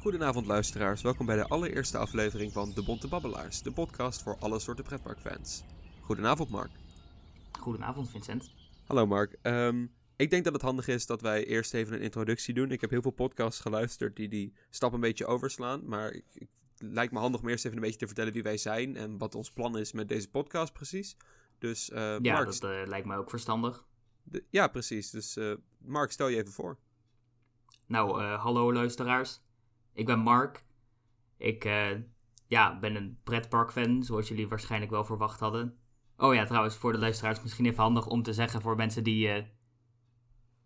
Goedenavond luisteraars, welkom bij de allereerste aflevering van De Bonte Babbelaars, de podcast voor alle soorten pretparkfans. Goedenavond Mark. Goedenavond Vincent. Hallo Mark. Ehm, ik denk dat het handig is dat wij eerst even een introductie doen. Ik heb heel veel podcasts geluisterd die die stap een beetje overslaan, maar ik, ik lijkt me handig om eerst even een beetje te vertellen wie wij zijn en wat ons plan is met deze podcast precies. Dus uh, ja, Mark, dat uh, lijkt me ook verstandig. de- ja, precies. Dus uh, Mark, stel je even voor. Nou, eh, hallo luisteraars. Ik ben Mark. Ik eh, ja, ben een pretparkfan, zoals jullie waarschijnlijk wel verwacht hadden. Oh ja, trouwens, voor de luisteraars misschien even handig om te zeggen voor mensen die eh,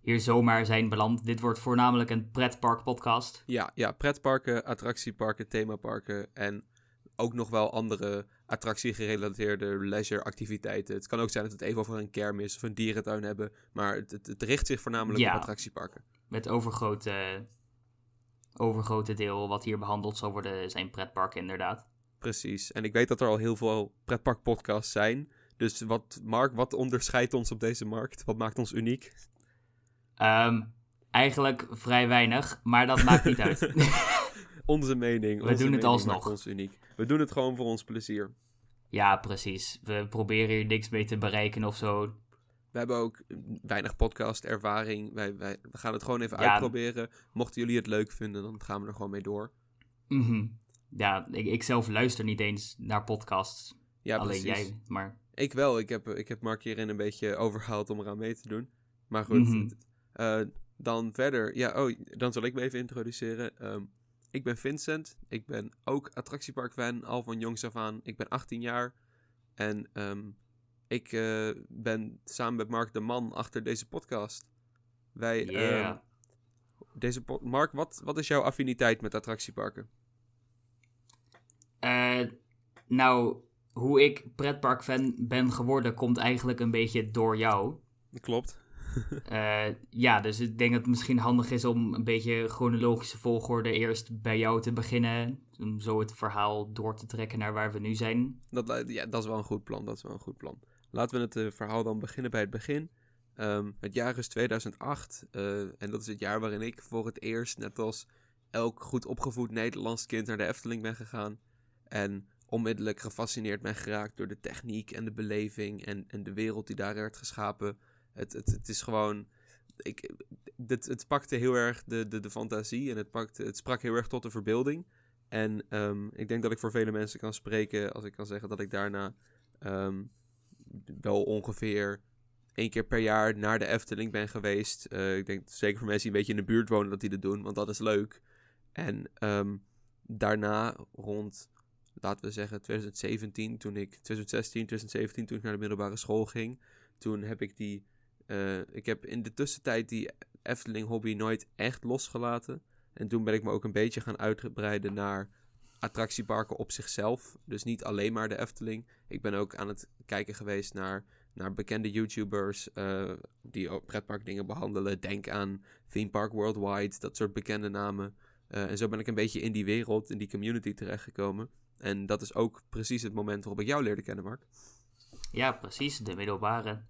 hier zomaar zijn beland. Dit wordt voornamelijk een pretparkpodcast. Ja, ja, pretparken, attractieparken, themaparken en ook nog wel andere attractiegerelateerde leisure-activiteiten. Het kan ook zijn dat we het even over een kermis of een dierentuin hebben, maar het, het, het richt zich voornamelijk Ja. op attractieparken. Met overgrote, overgrote deel wat hier behandeld zal worden zijn pretparken inderdaad. Precies. En ik weet dat er al heel veel pretparkpodcasts zijn. Dus wat, Mark, wat onderscheidt ons op deze markt? Wat maakt ons uniek? Ehm, eigenlijk vrij weinig, maar dat maakt niet uit. Onze mening. We onze doen het alsnog. ons uniek. We doen het gewoon voor ons plezier. Ja, precies. We proberen hier niks mee te bereiken of zo. We hebben ook weinig podcast-ervaring. Wij, wij, we gaan het gewoon even Ja. uitproberen. Mochten jullie het leuk vinden, dan gaan we er gewoon mee door. Mhm. Ja, ik, ik zelf luister niet eens naar podcasts. Ja, Alleen precies. jij, maar... Ik wel. Ik heb, ik heb Mark hierin een beetje overgehaald om eraan mee te doen. Maar goed, Mhm. eh, dan verder. Ja, oh, dan zal ik me even introduceren. Ehm, ik ben Vincent. Ik ben ook attractieparkfan, al van jongs af aan. Ik ben 18 jaar. En ehm, ik eh, ben samen met Mark de man achter deze podcast. Wij, Yeah. ehm, deze po- Mark, wat, wat is jouw affiniteit met attractieparken? Eh, nou, hoe ik pretparkfan ben geworden komt eigenlijk een beetje door jou. Klopt. Eh, ja, dus ik denk dat het misschien handig is om een beetje chronologische volgorde eerst bij jou te beginnen. Om zo het verhaal door te trekken naar waar we nu zijn. Dat, ja, dat is wel een goed plan. Dat is wel een goed plan. Laten we het eh, verhaal dan beginnen bij het begin. Ehm, het jaar is 2008 eh, en dat is het jaar waarin ik voor het eerst, net als elk goed opgevoed Nederlands kind, naar de Efteling ben gegaan. En onmiddellijk gefascineerd ben geraakt door de techniek en de beleving en, en de wereld die daar werd geschapen. Het, het, het is gewoon. Ik, het, pakte heel erg de, de, de fantasie en het, pakte, het sprak heel erg tot de verbeelding. En ehm, ik denk dat ik voor vele mensen kan spreken als ik kan zeggen dat ik daarna ehm, wel ongeveer één keer per jaar naar de Efteling ben geweest. Eh, ik denk zeker voor mensen die een beetje in de buurt wonen dat die dat doen, want dat is leuk. En ehm, daarna rond, laten we zeggen 2017, toen ik 2016, 2017, toen ik naar de middelbare school ging, toen heb ik die, eh, ik heb in de tussentijd die Efteling hobby nooit echt losgelaten. En toen ben ik me ook een beetje gaan uitbreiden naar attractieparken op zichzelf. Dus niet alleen maar de Efteling. Ik ben ook aan het kijken geweest naar, naar bekende YouTubers eh, die ook pretparkdingen behandelen. Denk aan Theme Park Worldwide, dat soort bekende namen. Eh, en zo ben ik een beetje in die wereld, in die community terechtgekomen. En dat is ook precies het moment waarop ik jou leerde kennen, Mark. Ja, precies, de middelbare.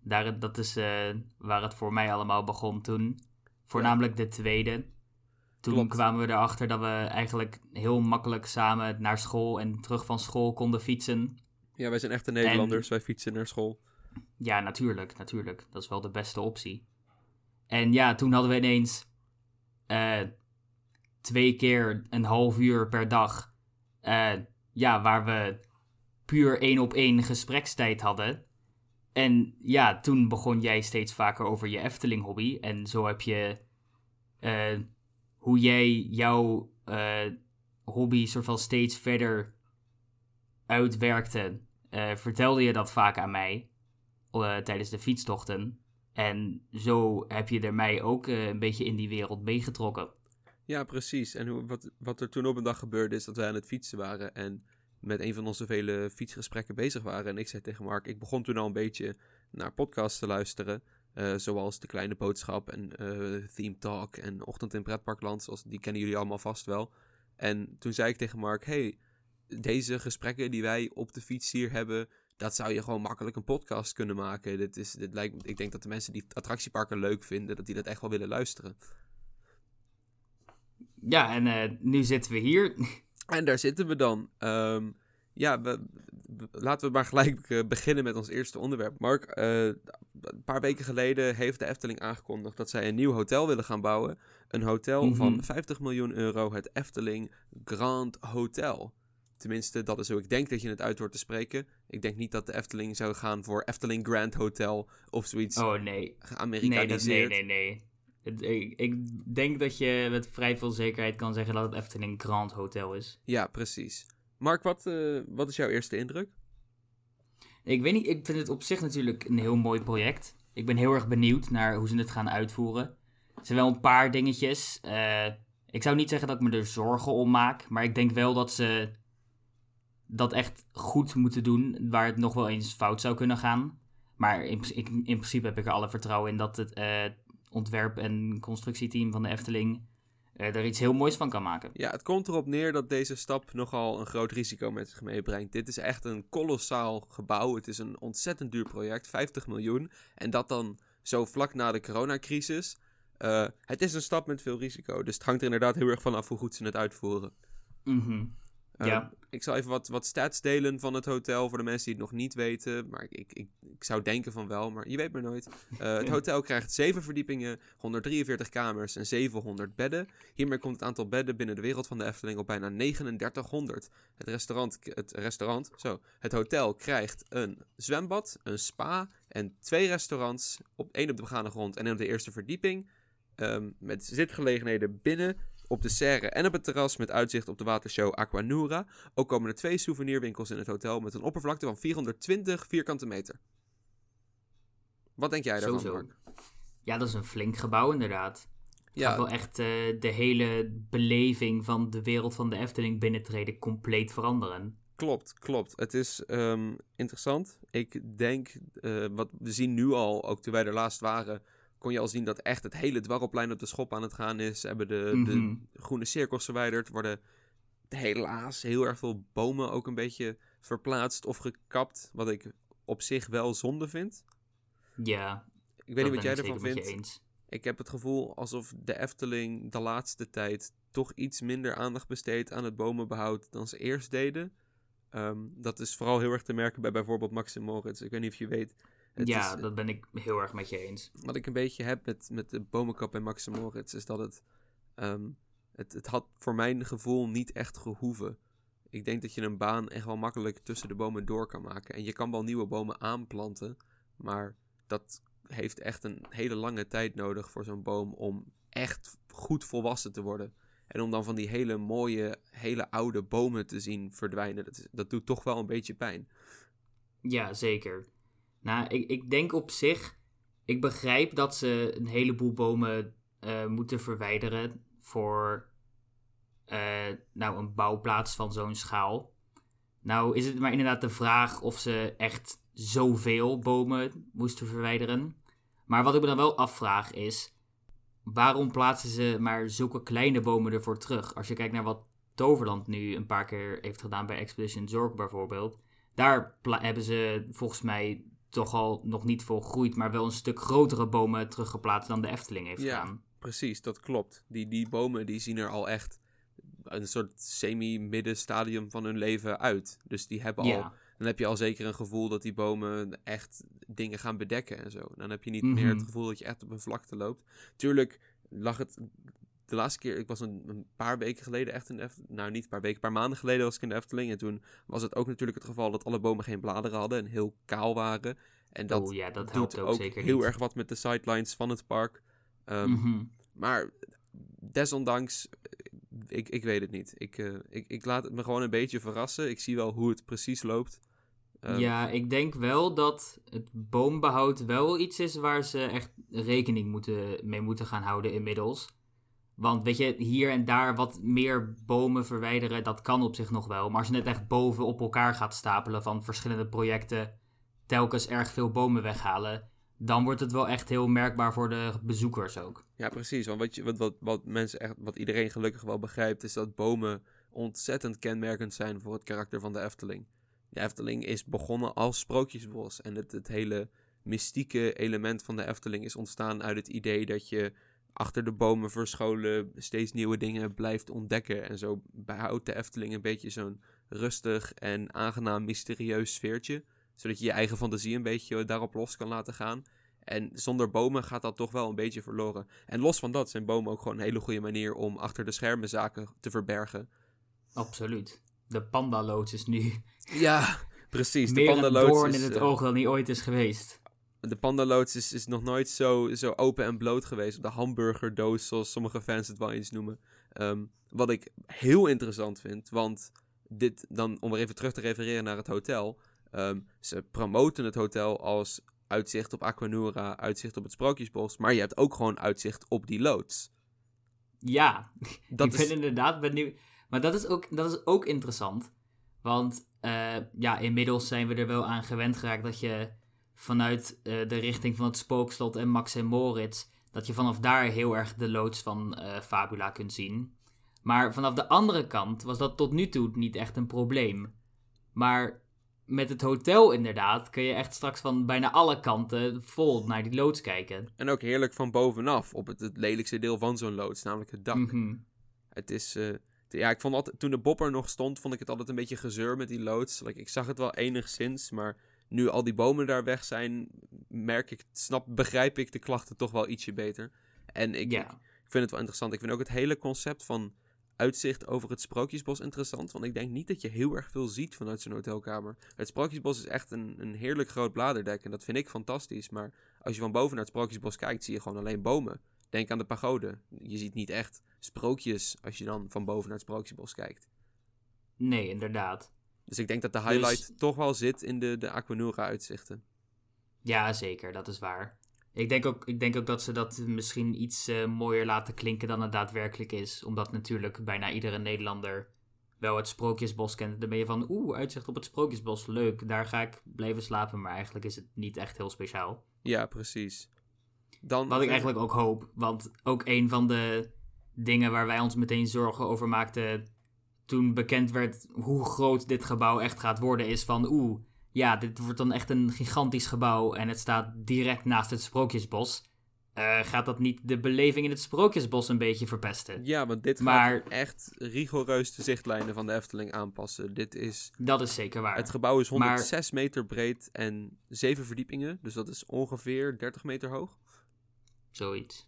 Daar, dat is eh, waar het voor mij allemaal begon toen. Voornamelijk de tweede. Toen Klopt. kwamen we erachter dat we eigenlijk heel makkelijk samen naar school en terug van school konden fietsen. Ja, wij zijn echte Nederlanders, wij fietsen naar school. Ja, natuurlijk, natuurlijk. Dat is wel de beste optie. En ja, toen hadden we ineens eh, twee keer een half uur per dag. eh, ja, waar we puur één op één gesprekstijd hadden. En ja, toen begon jij steeds vaker over je Efteling hobby. En zo heb je eh, hoe jij jouw eh, hobby soort steeds verder uitwerkte. eh, vertelde je dat vaak aan mij eh, tijdens de fietstochten. En zo heb je er mij ook een beetje in die wereld meegetrokken. Ja, precies. En hoe, wat, wat er toen op een dag gebeurde is dat wij aan het fietsen waren en met een van onze vele fietsgesprekken bezig waren. En ik zei tegen Mark, ik begon toen al een beetje naar podcasts te luisteren. Eh, zoals De Kleine Boodschap en eh, Theme Talk en Ochtend in Pretparkland. Zoals, die kennen jullie allemaal vast wel. En toen zei ik tegen Mark, hey, deze gesprekken die wij op de fiets hier hebben... Dat zou je gewoon makkelijk een podcast kunnen maken. Dit is, dit lijkt, ik denk dat de mensen die attractieparken leuk vinden, dat die dat echt wel willen luisteren. Ja, en eh, nu zitten we hier. En daar zitten we dan. Ehm, ja, we, we- laten we maar gelijk eh, beginnen met ons eerste onderwerp. Mark, eh, een paar weken geleden heeft de Efteling aangekondigd dat zij een nieuw hotel willen gaan bouwen. Een hotel Mhm. van 50 miljoen euro, het Efteling Grand Hotel. Tenminste, dat is hoe ik denk dat je het uit hoort te spreken. Ik denk niet dat de Efteling zou gaan voor Efteling Grand Hotel of zoiets Oh nee. Nee, geamerikaniseerd. nee, nee, nee. Het, ik, ik denk dat je met vrij veel zekerheid kan zeggen dat het Efteling Grand Hotel is. Ja, precies. Mark, wat, eh, wat is jouw eerste indruk? Ik weet niet, ik vind het op zich natuurlijk een heel mooi project. Ik ben heel erg benieuwd naar hoe ze het gaan uitvoeren. Er zijn wel een paar dingetjes. eh, ik zou niet zeggen dat ik me er zorgen om maak, maar ik denk wel dat ze dat echt goed moeten doen, waar het nog wel eens fout zou kunnen gaan. Maar in, ik, in principe heb ik er alle vertrouwen in dat het eh, ontwerp- en constructieteam van de Efteling er iets heel moois van kan maken. Ja, het komt erop neer dat deze stap nogal een groot risico met zich meebrengt. Dit is echt een kolossaal gebouw. Het is een ontzettend duur project, 50 miljoen. En dat dan zo vlak na de coronacrisis. Eh, het is een stap met veel risico. Dus het hangt er inderdaad heel erg van af hoe goed ze het uitvoeren. Mhm. Eh, Ja. Ik zal even wat, wat stats delen van het hotel voor de mensen die het nog niet weten. Maar ik, ik, ik, ik zou denken van wel, maar je weet maar nooit. Eh, het hotel krijgt 7 verdiepingen, 143 kamers en 700 bedden. Hiermee komt het aantal bedden binnen de wereld van de Efteling op bijna 3900. Het restaurant, het restaurant, zo, het hotel krijgt een zwembad, een spa en twee restaurants. Op één op de begane grond en één op de eerste verdieping. Ehm, met zitgelegenheden binnen, op de serre en op het terras met uitzicht op de watershow Aquanura. Ook komen er twee souvenirwinkels in het hotel met een oppervlakte van 420 vierkante meter. Wat denk jij daarvan, Sowieso. Mark? Ja, dat is een flink gebouw inderdaad. Het gaat Ja, wel echt eh, de hele beleving van de wereld van de Efteling binnentreden compleet veranderen. klopt, klopt. Het is ehm, interessant. Ik denk, eh, wat we zien nu al, ook toen wij er laatst waren, kon je al zien dat echt het hele dwarrelplein op de schop aan het gaan is. Ze hebben de, Mhm. de groene cirkels verwijderd, worden helaas heel erg veel bomen ook een beetje verplaatst of gekapt, wat ik op zich wel zonde vind. Ja, Ik weet niet wat jij ervan vindt. Ik heb het gevoel alsof de Efteling de laatste tijd toch iets minder aandacht besteedt aan het bomenbehoud dan ze eerst deden. Ehm, dat is vooral heel erg te merken bij bijvoorbeeld Maxim Moritz. Ik weet niet of je weet. Het ja, is- dat ben ik heel erg met je eens. wat ik een beetje heb met, met de bomenkap bij Maxim Moritz is dat het, ehm, het... Het had voor mijn gevoel niet echt gehoeven. Ik denk dat je een baan echt wel makkelijk tussen de bomen door kan maken. En je kan wel nieuwe bomen aanplanten, maar dat heeft echt een hele lange tijd nodig voor zo'n boom om echt goed volwassen te worden. En om dan van die hele mooie, hele oude bomen te zien verdwijnen, dat, is- dat doet toch wel een beetje pijn. Ja, zeker. Nou, ik, ik denk op zich, ik begrijp dat ze een heleboel bomen eh, moeten verwijderen voor eh, nou, een bouwplaats van zo'n schaal. Nou is het maar inderdaad de vraag of ze echt zoveel bomen moesten verwijderen. Maar wat ik me dan wel afvraag is, waarom plaatsen ze maar zulke kleine bomen ervoor terug? Als je kijkt naar wat Toverland nu een paar keer heeft gedaan bij Expedition Zorg bijvoorbeeld. Daar hebben ze volgens mij toch al nog niet volgroeid, maar wel een stuk grotere bomen teruggeplaatst dan de Efteling heeft Ja. gedaan. Precies, dat klopt. Die, die bomen die zien er al echt een soort semi-middenstadium van hun leven uit. Dus die hebben al, Ja, dan heb je al zeker een gevoel dat die bomen echt dingen gaan bedekken en zo. Dan heb je niet Mhm. meer het gevoel dat je echt op een vlakte loopt. Tuurlijk lag het de laatste keer, ik was een, een paar weken geleden echt in de Efteling. Nou, niet een paar weken, een paar maanden geleden was ik in de Efteling. En toen was het ook natuurlijk het geval dat alle bomen geen bladeren hadden en heel kaal waren. En dat oh ja, dat helpt doet ook, ook zeker heel niet. erg wat met de sidelines van het park. Ehm, Mhm. maar desondanks, eh, ik, ik weet het niet. Ik, eh, ik, ik laat het me gewoon een beetje verrassen. Ik zie wel hoe het precies loopt. Ehm, ja, ik denk wel dat het boombehoud wel iets is waar ze echt rekening moeten, mee moeten gaan houden inmiddels. Want weet je, hier en daar wat meer bomen verwijderen, dat kan op zich nog wel. Maar als je net echt boven op elkaar gaat stapelen van verschillende projecten, telkens erg veel bomen weghalen, dan wordt het wel echt heel merkbaar voor de bezoekers ook. Ja, precies. Want wat, je, wat, wat, wat mensen echt, wat iedereen gelukkig wel begrijpt, is dat bomen ontzettend kenmerkend zijn voor het karakter van de Efteling. De Efteling is begonnen als sprookjesbos. En het, het hele mystieke element van de Efteling is ontstaan uit het idee dat je achter de bomen verscholen steeds nieuwe dingen blijft ontdekken. En zo behoudt de Efteling een beetje zo'n rustig en aangenaam mysterieus sfeertje. Zodat je je eigen fantasie een beetje daarop los kan laten gaan. En zonder bomen gaat dat toch wel een beetje verloren. En los van dat zijn bomen ook gewoon een hele goede manier om achter de schermen zaken te verbergen. Absoluut. De pandaloods is nu Ja, precies. meer de een pandaloods doorn is, in het eh, oog dan die ooit is geweest. De pandaloods is, is nog nooit zo, zo open en bloot geweest. De hamburgerdoos, zoals sommige fans het wel eens noemen. Ehm, wat ik heel interessant vind, want dit dan, om weer even terug te refereren naar het hotel. ehm, ze promoten het hotel als uitzicht op Aquanura, uitzicht op het Sprookjesbos. Maar je hebt ook gewoon uitzicht op die loods. Ja, Dat ik is, ben inderdaad benieuwd. Maar dat is ook, dat is ook interessant. Want eh, ja, inmiddels zijn we er wel aan gewend geraakt dat je vanuit eh, de richting van het Spookslot en Max en Moritz, dat je vanaf daar heel erg de loods van eh, Fabula kunt zien. Maar vanaf de andere kant was dat tot nu toe niet echt een probleem. Maar met het hotel inderdaad kun je echt straks van bijna alle kanten vol naar die loods kijken. en ook heerlijk van bovenaf, op het, het lelijkste deel van zo'n loods, namelijk het dak. Mhm. Het is. eh, ja, ik vond altijd. Toen de Bopper nog stond, vond ik het altijd een beetje gezeur met die loods. Like, ik zag het wel enigszins, maar nu al die bomen daar weg zijn, merk ik, snap, begrijp ik de klachten toch wel ietsje beter. En ik, Ja. ik vind het wel interessant. Ik vind ook het hele concept van uitzicht over het Sprookjesbos interessant. Want ik denk niet dat je heel erg veel ziet vanuit zo'n hotelkamer. Het Sprookjesbos is echt een, een heerlijk groot bladerdek. En dat vind ik fantastisch. Maar als je van boven naar het Sprookjesbos kijkt, zie je gewoon alleen bomen. Denk aan de pagode. Je ziet niet echt sprookjes als je dan van boven naar het Sprookjesbos kijkt. Nee, inderdaad. Dus ik denk dat de highlight Dus- toch wel zit in de, de Aquanura uitzichten. Ja, zeker, dat is waar. Ik denk ook, ik denk ook dat ze dat misschien iets eh, mooier laten klinken dan het daadwerkelijk is. Omdat natuurlijk bijna iedere Nederlander wel het Sprookjesbos kent. Dan ben je van, oeh, uitzicht op het Sprookjesbos, leuk. Daar ga ik blijven slapen, maar eigenlijk is het niet echt heel speciaal. Ja, precies. Dan Wat ik eigenlijk ook hoop, want ook een van de dingen waar wij ons meteen zorgen over maakten toen bekend werd hoe groot dit gebouw echt gaat worden, is van oeh, ja, dit wordt dan echt een gigantisch gebouw en het staat direct naast het Sprookjesbos. Eh, gaat dat niet de beleving in het Sprookjesbos een beetje verpesten? Ja, want dit Maar- gaat echt rigoureus de zichtlijnen van de Efteling aanpassen. Dit is... Dat is zeker waar. Het gebouw is Maar- 106 meter breed en 7 verdiepingen. Dus dat is ongeveer 30 meter hoog. Zoiets.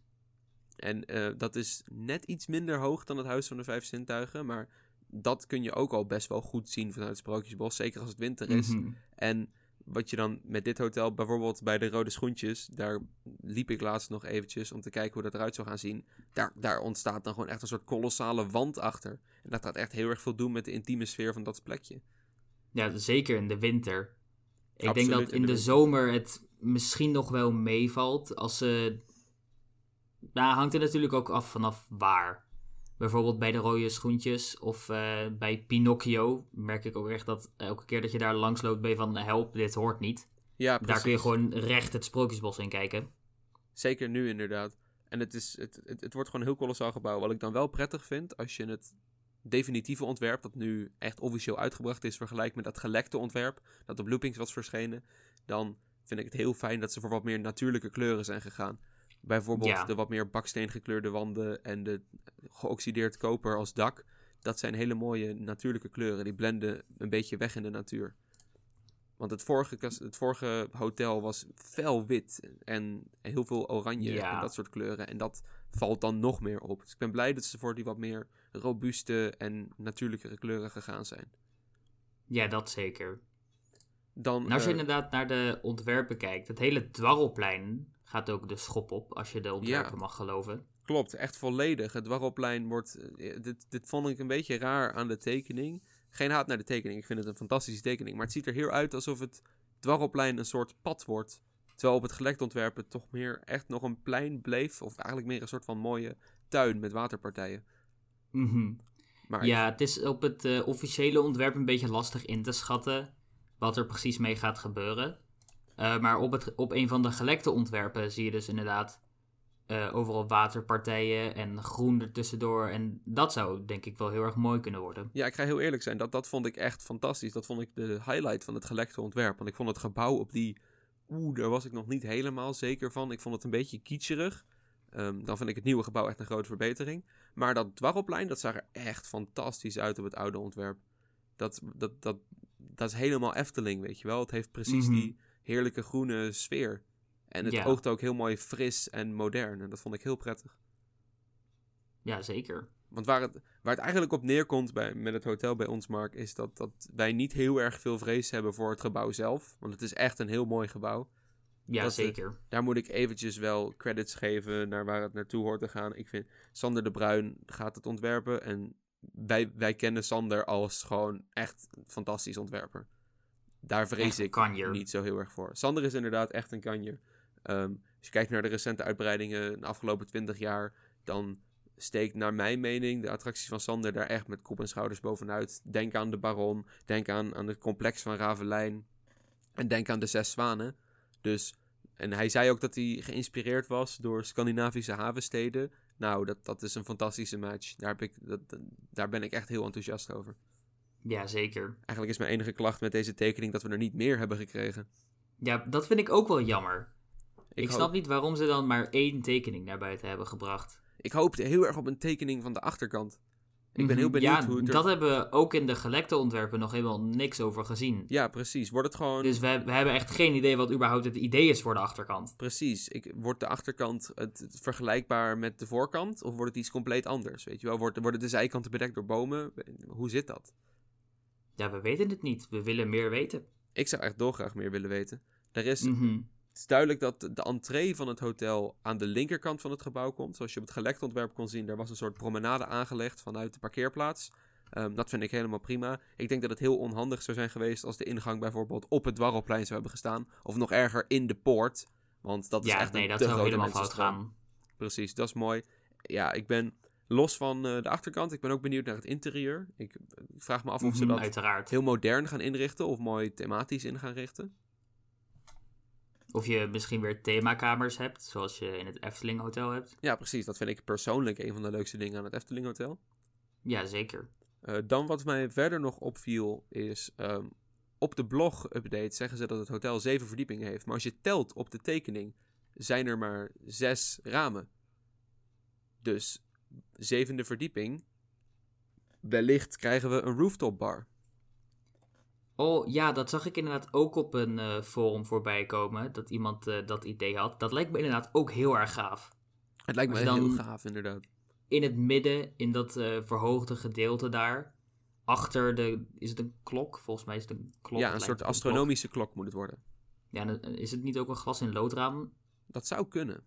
En eh, dat is net iets minder hoog dan het Huis van de Vijf Zintuigen. Maar dat kun je ook al best wel goed zien vanuit het Sprookjesbos. Zeker als het winter is. Mhm. En wat je dan met dit hotel, bijvoorbeeld bij de Rode Schoentjes, daar liep ik laatst nog eventjes om te kijken hoe dat eruit zou gaan zien. Daar, daar ontstaat dan gewoon echt een soort kolossale wand achter. En dat gaat echt heel erg veel doen met de intieme sfeer van dat plekje. Ja, zeker in de winter. Ik Absoluut denk dat in in de zomer het misschien nog wel meevalt als ze. Nou, hangt er natuurlijk ook af vanaf waar. Bijvoorbeeld bij de rode schoentjes of eh, bij Pinocchio merk ik ook echt dat elke keer dat je daar langs loopt ben je van help, dit hoort niet. Ja, precies. Daar kun je gewoon recht het sprookjesbos in kijken. Zeker nu inderdaad. En het, is, het, het, het wordt gewoon een heel kolossaal gebouw. Wat ik dan wel prettig vind, als je het definitieve ontwerp, dat nu echt officieel uitgebracht is, vergelijkt met dat gelekte ontwerp, dat op Loopings was verschenen, dan vind ik het heel fijn dat ze voor wat meer natuurlijke kleuren zijn gegaan. Bijvoorbeeld Ja. de wat meer baksteen gekleurde wanden en de geoxideerd koper als dak. Dat zijn hele mooie natuurlijke kleuren. Die blenden een beetje weg in de natuur. Want het vorige, het vorige hotel was fel wit en heel veel oranje Ja. en dat soort kleuren. En dat valt dan nog meer op. Dus ik ben blij dat ze voor die wat meer robuuste en natuurlijkere kleuren gegaan zijn. Ja, dat zeker. Dan, En als je eh, inderdaad naar de ontwerpen kijkt, het hele dwarrelplein gaat ook de schop op, als je de ontwerpen mag geloven. Klopt, echt volledig. Het dwarrelplein wordt... eh, dit, dit vond ik een beetje raar aan de tekening. Geen haat naar de tekening, ik vind het een fantastische tekening. Maar het ziet er heel uit alsof het dwarrelplein een soort pad wordt. Terwijl op het gelekt ontwerp het toch meer echt nog een plein bleef. Of eigenlijk meer een soort van mooie tuin met waterpartijen. Mhm. Maar Ja, het is op het eh, officiële ontwerp een beetje lastig in te schatten wat er precies mee gaat gebeuren. Eh, maar op, het, op een van de gelekte ontwerpen zie je dus inderdaad eh, overal waterpartijen en groen ertussendoor. En dat zou denk ik wel heel erg mooi kunnen worden. Ja, ik ga heel eerlijk zijn. Dat, dat vond ik echt fantastisch. Dat vond ik de highlight van het gelekte ontwerp. Want ik vond het gebouw op die... Oeh, daar was ik nog niet helemaal zeker van. Ik vond het een beetje kitscherig. ehm, dan vind ik het nieuwe gebouw echt een grote verbetering. Maar dat dwarrelplein, dat zag er echt fantastisch uit op het oude ontwerp. Dat, dat, dat, dat is helemaal Efteling, weet je wel. Het heeft precies Mhm. die heerlijke groene sfeer. En het Ja. oogt ook heel mooi fris en modern. En dat vond ik heel prettig. Ja, zeker. Want waar het, waar het eigenlijk op neerkomt bij, met het hotel bij ons, Mark, is dat, dat wij niet heel erg veel vrees hebben voor het gebouw zelf. Want het is echt een heel mooi gebouw. Ja, Dat, zeker. Daar moet ik eventjes wel credits geven naar waar het naartoe hoort te gaan. Ik vind Sander de Bruin gaat het ontwerpen. En wij, wij kennen Sander als gewoon echt een fantastisch ontwerper. Daar vrees ik kanjer. niet zo heel erg voor. Sander is inderdaad echt een kanjer. Ehm, als je kijkt naar de recente uitbreidingen de afgelopen 20 jaar, dan steekt naar mijn mening de attracties van Sander daar echt met kop en schouders bovenuit. Denk aan de Baron, denk aan, aan het complex van Ravelijn en denk aan de Zes Zwanen. Dus, en hij zei ook dat hij geïnspireerd was door Scandinavische havensteden. Nou, dat, dat is een fantastische match. Daar, heb ik, dat, daar ben ik echt heel enthousiast over. Ja, zeker. Eigenlijk is mijn enige klacht met deze tekening dat we er niet meer hebben gekregen. Ja, dat vind ik ook wel jammer. Ik, hoop- snap niet waarom ze dan maar één tekening naar buiten hebben gebracht. Ik hoopte heel erg op een tekening van de achterkant. Ik ben heel Mhm. benieuwd ja, hoe het er... dat hebben we ook in de gelekte ontwerpen nog helemaal niks over gezien. Ja, precies. Wordt het gewoon... Dus we, we hebben echt geen idee wat überhaupt het idee is voor de achterkant. Precies. Ik, wordt de achterkant het, het vergelijkbaar met de voorkant? Of wordt het iets compleet anders? Weet je wel? Wordt, worden de zijkanten bedekt door bomen? Hoe zit dat? Ja, we weten het niet. We willen meer weten. Ik zou echt dolgraag meer willen weten. Er is, Mhm. Het is duidelijk dat de entree van het hotel aan de linkerkant van het gebouw komt. Zoals je op het gelekte ontwerp kon zien, daar was een soort promenade aangelegd vanuit de parkeerplaats. Ehm, dat vind ik helemaal prima. Ik denk dat het heel onhandig zou zijn geweest als de ingang bijvoorbeeld op het dwarrelplein zou hebben gestaan. Of nog erger in de poort. Want dat is Ja, echt nee, een dat te zou grote helemaal fout gaan. Precies, dat is mooi. Ja, ik ben los van eh, de achterkant. Ik ben ook benieuwd naar het interieur. Ik, ik vraag me af of ze Mhm, dat Uiteraard. heel modern gaan inrichten of mooi thematisch in gaan richten. Of je misschien weer themakamers hebt, zoals je in het Efteling Hotel hebt. Ja, precies. Dat vind ik persoonlijk een van de leukste dingen aan het Efteling Hotel. Ja, zeker. Eh, dan wat mij verder nog opviel is... ehm, op de blog-update zeggen ze dat het hotel zeven verdiepingen heeft. Maar als je telt op de tekening, zijn er maar zes ramen. Dus zevende verdieping. Wellicht krijgen we een rooftop bar. Oh ja, dat zag ik inderdaad ook op een eh, forum voorbij komen. Dat iemand eh, dat idee had. Dat lijkt me inderdaad ook heel erg gaaf. Het lijkt me heel gaaf, inderdaad. In het midden, in dat eh, verhoogde gedeelte daar. Achter de. Is het een klok? Volgens mij is het een klok. ja, een soort astronomische klok moet het worden. Ja, dan, is het niet ook een glas in loodraam? Dat zou kunnen.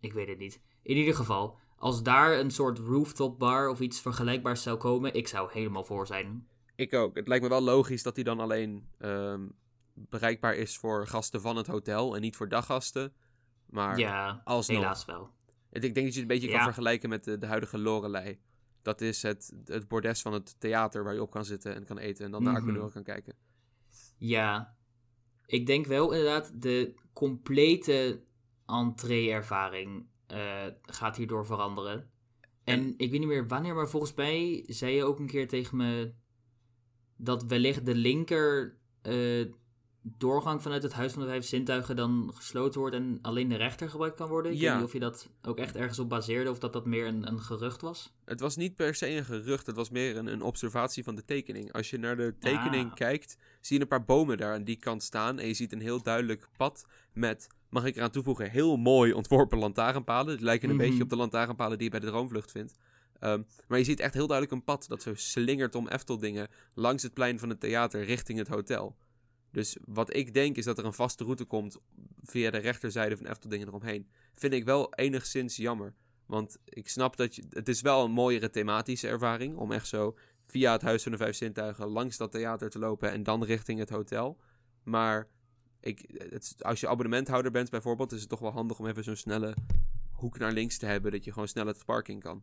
Ik weet het niet. In ieder geval, als daar een soort rooftop bar of iets vergelijkbaars zou komen, ik zou helemaal voor zijn. Ik ook. Het lijkt me wel logisch dat die dan alleen ehm, bereikbaar is voor gasten van het hotel en niet voor daggasten. Maar ja, alsnog. helaas wel. Ik denk dat je het een beetje kan vergelijken met de, de huidige Lorelei. Dat is het, het bordes van het theater waar je op kan zitten en kan eten en dan naar Mhm. Aquanura kan kijken. Ja, ik denk wel inderdaad, de complete entree-ervaring eh, gaat hierdoor veranderen. En ik weet niet meer wanneer, maar volgens mij zei je ook een keer tegen me dat wellicht de linker eh, doorgang vanuit het Huis van de Vijf Zintuigen dan gesloten wordt en alleen de rechter gebruikt kan worden. Ik Ja. weet niet of je dat ook echt ergens op baseerde of dat dat meer een, een gerucht was. Het was niet per se een gerucht, het was meer een, een observatie van de tekening. Als je naar de tekening Ah. kijkt, zie je een paar bomen daar aan die kant staan. En je ziet een heel duidelijk pad met, mag ik eraan toevoegen, heel mooi ontworpen lantaarnpalen. Die lijken een Mhm. beetje op de lantaarnpalen die je bij de Droomvlucht vindt. Ehm, maar je ziet echt heel duidelijk een pad dat zo slingert om Efteldingen langs het plein van het theater richting het hotel. Dus wat ik denk is dat er een vaste route komt via de rechterzijde van Efteldingen eromheen. Vind ik wel enigszins jammer. Want ik snap dat je. Het is wel een mooiere thematische ervaring. Om echt zo via het Huis van de Vijf Zintuigen langs dat theater te lopen en dan richting het hotel. Maar ik, als je abonnementhouder bent bijvoorbeeld, is het toch wel handig om even zo'n snelle hoek naar links te hebben. Dat je gewoon snel het parking kan.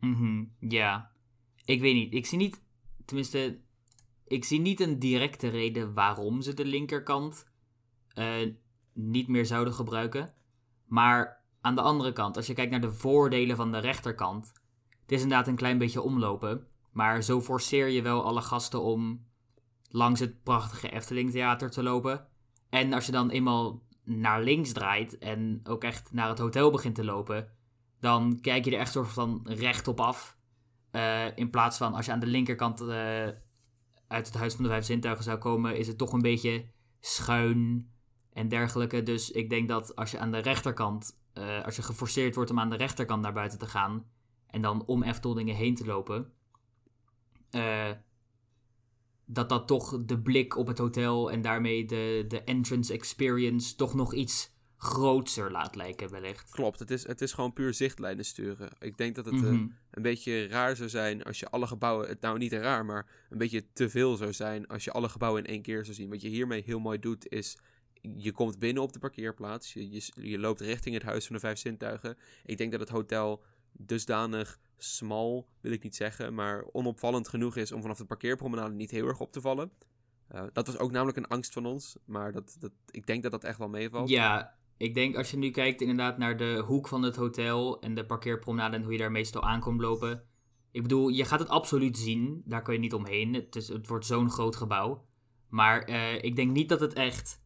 Mhm, ja. Ik weet niet. Ik zie niet, tenminste, ik zie niet een directe reden waarom ze de linkerkant eh, niet meer zouden gebruiken. Maar aan de andere kant, als je kijkt naar de voordelen van de rechterkant, het is inderdaad een klein beetje omlopen. Maar zo forceer je wel alle gasten om langs het prachtige Efteling Theater te lopen. En als je dan eenmaal naar links draait en ook echt naar het hotel begint te lopen, dan kijk je er echt soort van recht op af. Eh, in plaats van als je aan de linkerkant uh, uit het Huis van de Vijf Zintuigen zou komen, is het toch een beetje schuin en dergelijke. Dus ik denk dat als je aan de rechterkant, uh, als je geforceerd wordt om aan de rechterkant naar buiten te gaan en dan om Efteldingen heen te lopen, dat dat toch de blik op het hotel en daarmee de, de entrance experience toch nog iets grootser laat lijken, wellicht. Klopt, het is, het is gewoon puur zichtlijnen sturen. Ik denk dat het eh, Mhm. een beetje raar zou zijn als je alle gebouwen, het nou niet raar, maar een beetje te veel zou zijn als je alle gebouwen in één keer zou zien. Wat je hiermee heel mooi doet is, je komt binnen op de parkeerplaats, je, je, je loopt richting het Huis van de Vijf Zintuigen. Ik denk dat het hotel dusdanig smal, wil ik niet zeggen, maar onopvallend genoeg is om vanaf de parkeerpromenade niet heel erg op te vallen. Eh, dat was ook namelijk een angst van ons, maar dat, dat, ik denk dat dat echt wel meevalt. Ja, ik denk als je nu kijkt inderdaad naar de hoek van het hotel en de parkeerpromenade en hoe je daar meestal aankomt lopen. Ik bedoel, je gaat het absoluut zien, daar kun je niet omheen. Het, is, het wordt zo'n groot gebouw. Maar eh, ik denk niet dat het echt,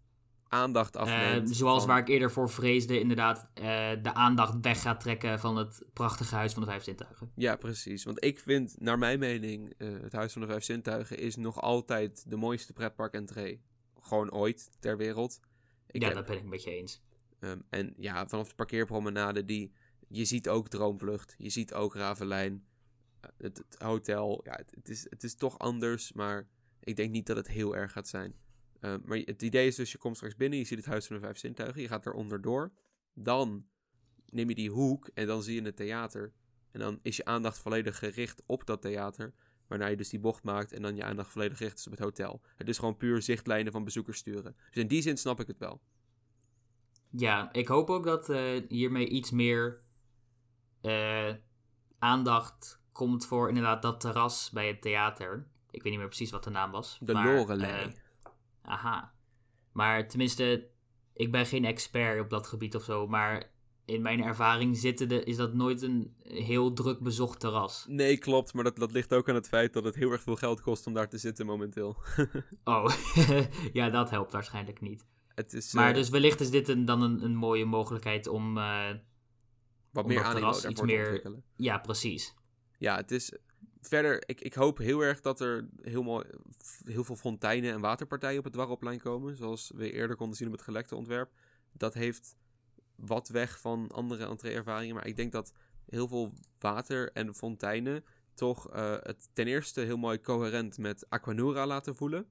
Aandacht eh, afneemt. zoals van- waar ik eerder voor vreesde, inderdaad eh, de aandacht weg gaat trekken van het prachtige Huis van de Vijf Zintuigen. Ja, precies. Want ik vind, naar mijn mening, eh, het Huis van de Vijf Zintuigen is nog altijd de mooiste pretpark-entree. Gewoon ooit ter wereld. Ik ja, heb- dat ben ik met je eens. ehm, en ja, vanaf de parkeerpromenade, die, je ziet ook Droomvlucht, je ziet ook Ravelijn. Het, het hotel, ja, het, het is, het is toch anders, maar ik denk niet dat het heel erg gaat zijn. Ehm, maar het idee is dus, je komt straks binnen, je ziet het Huis van de Vijf Zintuigen, je gaat er onderdoor. Dan neem je die hoek en dan zie je het theater. En dan is je aandacht volledig gericht op dat theater. Waarna je dus die bocht maakt en dan je aandacht volledig gericht is op het hotel. Het is gewoon puur zichtlijnen van bezoekers sturen. Dus in die zin snap ik het wel. Ja, ik hoop ook dat eh, hiermee iets meer eh, aandacht komt voor inderdaad dat terras bij het theater. Ik weet niet meer precies wat de naam was. De maar, Lorelei. Aha. Maar tenminste, ik ben geen expert op dat gebied of zo. Maar in mijn ervaring zitten de, is dat nooit een heel druk bezocht terras. Nee, klopt. Maar dat, dat ligt ook aan het feit dat het heel erg veel geld kost om daar te zitten momenteel. Oh, ja, dat helpt waarschijnlijk niet. Het is Maar eh, dus wellicht is dit een, dan een, een mooie mogelijkheid om... eh, wat om meer daarvoor iets te ontwikkelen. ja, precies. Ja, het is verder. Ik, ik hoop heel erg dat er heel, mooi, heel veel fonteinen en waterpartijen op het dwaroplein komen. Zoals we eerder konden zien op het gelekte ontwerp. Dat heeft wat weg van andere entree-ervaringen. Maar ik denk dat heel veel water en fonteinen toch eh, het ten eerste heel mooi coherent met Aquanura laten voelen.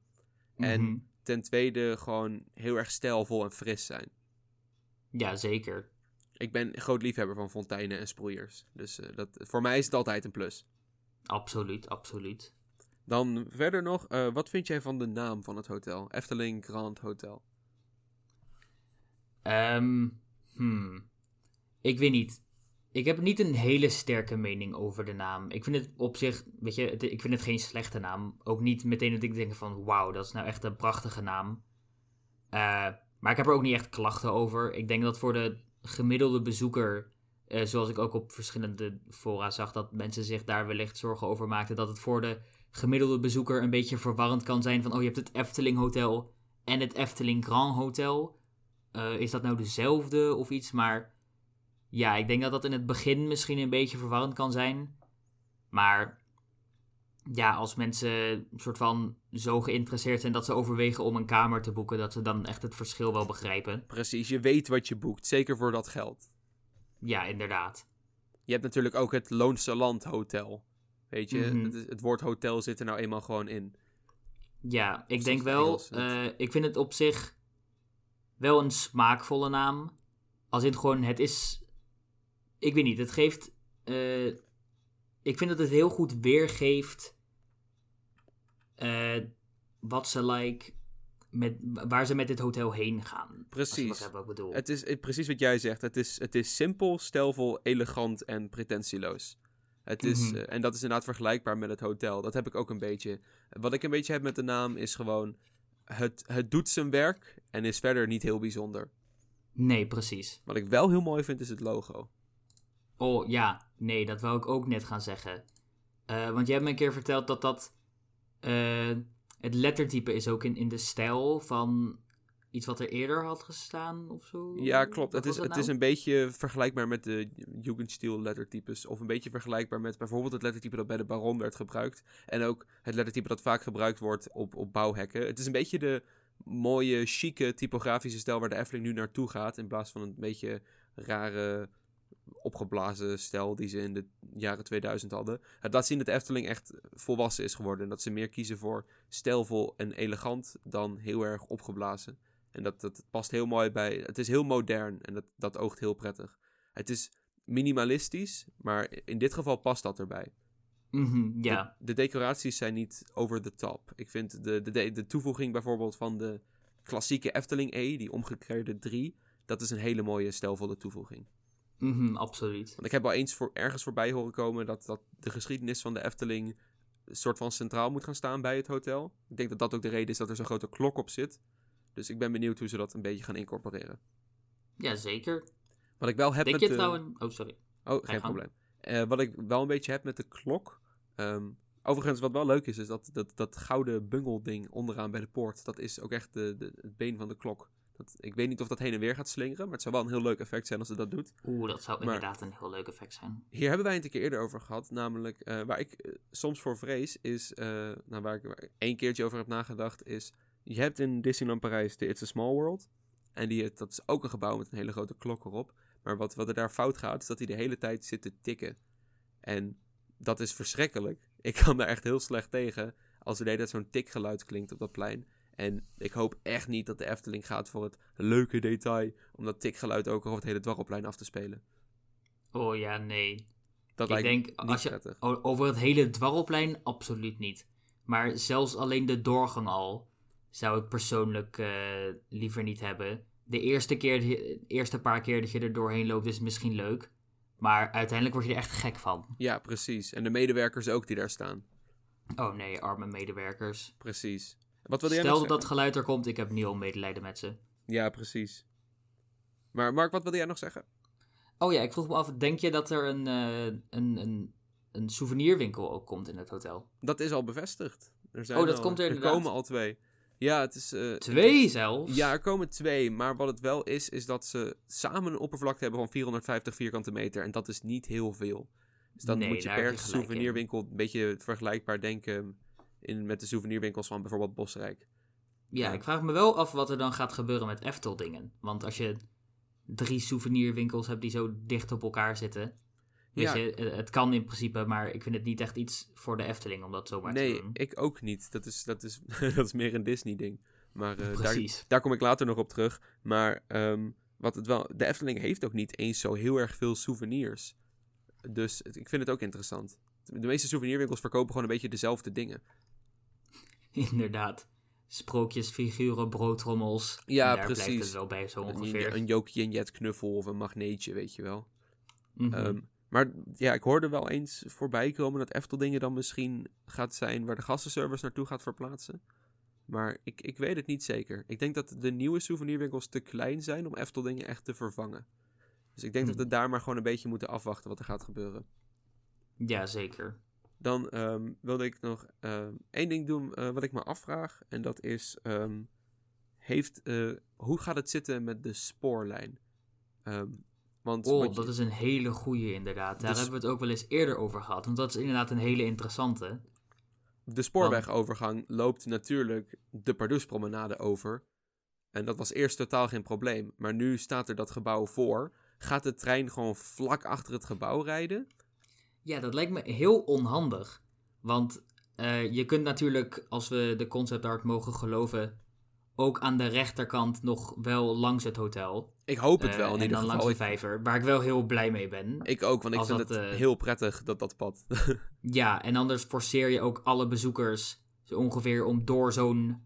En Mhm. ten tweede gewoon heel erg stijlvol en fris zijn. Ja, zeker. Ik ben groot liefhebber van fonteinen en sproeiers. Dus eh, dat, voor mij is het altijd een plus. Absoluut, absoluut. Dan verder nog, eh, wat vind jij van de naam van het hotel? Efteling Grand Hotel. Ehm, hmm. Ik weet niet. Ik heb niet een hele sterke mening over de naam. Ik vind het op zich, weet je, het- ik vind het geen slechte naam. Ook niet meteen dat ik denk van, wauw, dat is nou echt een prachtige naam. Eh, maar ik heb er ook niet echt klachten over. Ik denk dat voor de gemiddelde bezoeker, eh, zoals ik ook op verschillende fora zag, dat mensen zich daar wellicht zorgen over maakten. Dat het voor de gemiddelde bezoeker een beetje verwarrend kan zijn van, oh, je hebt het Efteling Hotel en het Efteling Grand Hotel. Eh, is dat nou dezelfde of iets? Maar ja, ik denk dat dat in het begin misschien een beetje verwarrend kan zijn. Maar ja, als mensen soort van zo geïnteresseerd zijn dat ze overwegen om een kamer te boeken, dat ze dan echt het verschil wel begrijpen. Precies, je weet wat je boekt, zeker voor dat geld. Ja, inderdaad. Je hebt natuurlijk ook het Loonse Land Hotel. Weet je, Mhm. het, het woord hotel zit er nou eenmaal gewoon in. Ja, ik denk wel, eh, ik vind het op zich wel een smaakvolle naam. Als in gewoon, het is, ik weet niet, het geeft, eh, ik vind dat het heel goed weergeeft eh, wat ze like, met, waar ze met dit hotel heen gaan. Precies. wat ik bedoel. Het is eh, precies wat jij zegt. Het is, het is simpel, stijlvol, elegant en pretentieloos. Het is, Mhm. eh, en dat is inderdaad vergelijkbaar met het hotel. Dat heb ik ook een beetje. Wat ik een beetje heb met de naam is gewoon... Het, het doet zijn werk en is verder niet heel bijzonder. Nee, precies. Wat ik wel heel mooi vind is het logo. Oh ja, nee, dat wou ik ook net gaan zeggen. Eh, want jij hebt me een keer verteld dat dat. Het lettertype is ook in, in de stijl van iets wat er eerder had gestaan of zo? Ja, klopt. Wat Het is, het is nou? een beetje vergelijkbaar met de Jugendstil lettertypes. Of een beetje vergelijkbaar met bijvoorbeeld het lettertype dat bij de Baron werd gebruikt. En ook het lettertype dat vaak gebruikt wordt op, op bouwhekken. Het is een beetje de mooie, chique typografische stijl waar de Efteling nu naartoe gaat. In plaats van een beetje rare, opgeblazen stijl die ze in de jaren 2000 hadden. Het laat zien dat de Efteling echt volwassen is geworden. En dat ze meer kiezen voor stijlvol en elegant dan heel erg opgeblazen. En dat, dat past heel mooi bij. Het is heel modern en dat, dat oogt heel prettig. Het is minimalistisch, maar in dit geval past dat erbij. Mhm, ja. De, de decoraties zijn niet over the top. Ik vind de, de, de, de toevoeging bijvoorbeeld van de klassieke Efteling E, die omgekeerde 3, dat is een hele mooie stijlvolle toevoeging. Mhm, absoluut. Want ik heb al eens voor, ergens voorbij horen komen dat, dat de geschiedenis van de Efteling een soort van centraal moet gaan staan bij het hotel. Ik denk dat dat ook de reden is dat er zo'n grote klok op zit. Dus ik ben benieuwd hoe ze dat een beetje gaan incorporeren. Ja, zeker. Wat ik wel heb Denk met je de... trouwens... Oh, sorry. Oh, geen probleem. Eh, wat ik wel een beetje heb met de klok. ehm, overigens, wat wel leuk is, is dat, dat, dat gouden bungelding onderaan bij de poort. Dat is ook echt de, de, het been van de klok. Dat, ik weet niet of dat heen en weer gaat slingeren, maar het zou wel een heel leuk effect zijn als het dat doet. Oeh, dat zou Maar- inderdaad een heel leuk effect zijn. Hier hebben wij het een keer eerder over gehad. Namelijk, eh, waar ik eh, soms voor vrees, is. nou, waar ik waar ik één keertje over heb nagedacht, is. Je hebt in Disneyland Parijs de It's a Small World. En die, dat is ook een gebouw met een hele grote klok erop. Maar wat, wat er daar fout gaat, is dat hij de hele tijd zit te tikken. En dat is verschrikkelijk. Ik kan daar echt heel slecht tegen. Als er de hele tijd zo'n tikgeluid klinkt op dat plein. En ik hoop echt niet dat de Efteling gaat voor het leuke detail. om dat tikgeluid ook over het hele dwarrelplein af te spelen. Oh ja, nee. Dat Ik lijkt denk, als je- prettig. Over het hele dwarrelplein absoluut niet. Maar zelfs alleen de doorgang al zou ik persoonlijk eh, liever niet hebben. De eerste, keer, de eerste paar keer dat je er doorheen loopt is misschien leuk. Maar uiteindelijk word je er echt gek van. Ja, precies. En de medewerkers ook die daar staan. Oh nee, arme medewerkers. Precies. Wat wilde jij Stel nog dat dat geluid er komt, ik heb al medelijden met ze. Ja, precies. Maar Mark, wat wilde jij nog zeggen? Oh ja, ik vroeg me af, denk je dat er een, eh, een, een, een souvenirwinkel ook komt in het hotel? Dat is al bevestigd. Er zijn Oh, dat al- komt er Er inderdaad. komen al twee. Ja, het is... eh, Twee zelfs? Ja, er komen twee. Maar wat het wel is, is dat ze samen een oppervlakte hebben van 450 vierkante meter. En dat is niet heel veel. Dus dan Nee, moet je per in. souvenirwinkel een beetje vergelijkbaar denken in, met de souvenirwinkels van bijvoorbeeld Bosrijk. Ja, ik vraag me wel af wat er dan gaat gebeuren met Eftel-dingen. Want als je drie souvenirwinkels hebt die zo dicht op elkaar zitten. Weet Ja. je, eh, het kan in principe, maar ik vind het niet echt iets voor de Efteling om dat zomaar te Nee, doen. ik ook niet. Dat is, dat is, dat is meer een Disney-ding. Maar eh, daar, Precies. daar kom ik later nog op terug. Maar ehm, wat het wel, de Efteling heeft ook niet eens zo heel erg veel souvenirs. Dus het- ik vind het ook interessant. De meeste souvenirwinkels verkopen gewoon een beetje dezelfde dingen. Inderdaad. Sprookjes, figuren, broodtrommels. Ja, daar precies. blijft het wel bij zo Een, ongeveer. een Jokie en Jet knuffel of een magneetje, weet je wel. Mhm. Ehm, maar ja, ik hoorde wel eens voorbij komen dat Efteldingen dan misschien gaat zijn waar de gastenservice naartoe gaat verplaatsen. Maar ik, ik weet het niet zeker. Ik denk dat de nieuwe souvenirwinkels te klein zijn om Efteldingen echt te vervangen. Dus ik denk dat we daar maar gewoon een beetje moeten afwachten wat er gaat gebeuren. Ja, zeker. Dan ehm, wilde ik nog ehm, één ding doen eh, wat ik me afvraag. En dat is, ehm, heeft, eh, hoe gaat het zitten met de spoorlijn? Want Oh, je- dat is een hele goeie inderdaad. Daar hebben we het ook wel eens eerder over gehad. Want dat is inderdaad een hele interessante. De spoorwegovergang loopt natuurlijk de Pardoespromenade over. En dat was eerst totaal geen probleem. Maar nu staat er dat gebouw voor. Gaat de trein gewoon vlak achter het gebouw rijden? Ja, dat lijkt me heel onhandig. Want eh, je kunt natuurlijk, als we de concept art mogen geloven, ook aan de rechterkant nog wel langs het hotel. Ik hoop het Eh, wel in en ieder dan geval. langs de vijver, waar ik wel heel blij mee ben. ik ook, want ik vind dat, het eh, heel prettig dat dat pad. Ja, en anders forceer je ook alle bezoekers zo ongeveer om door zo'n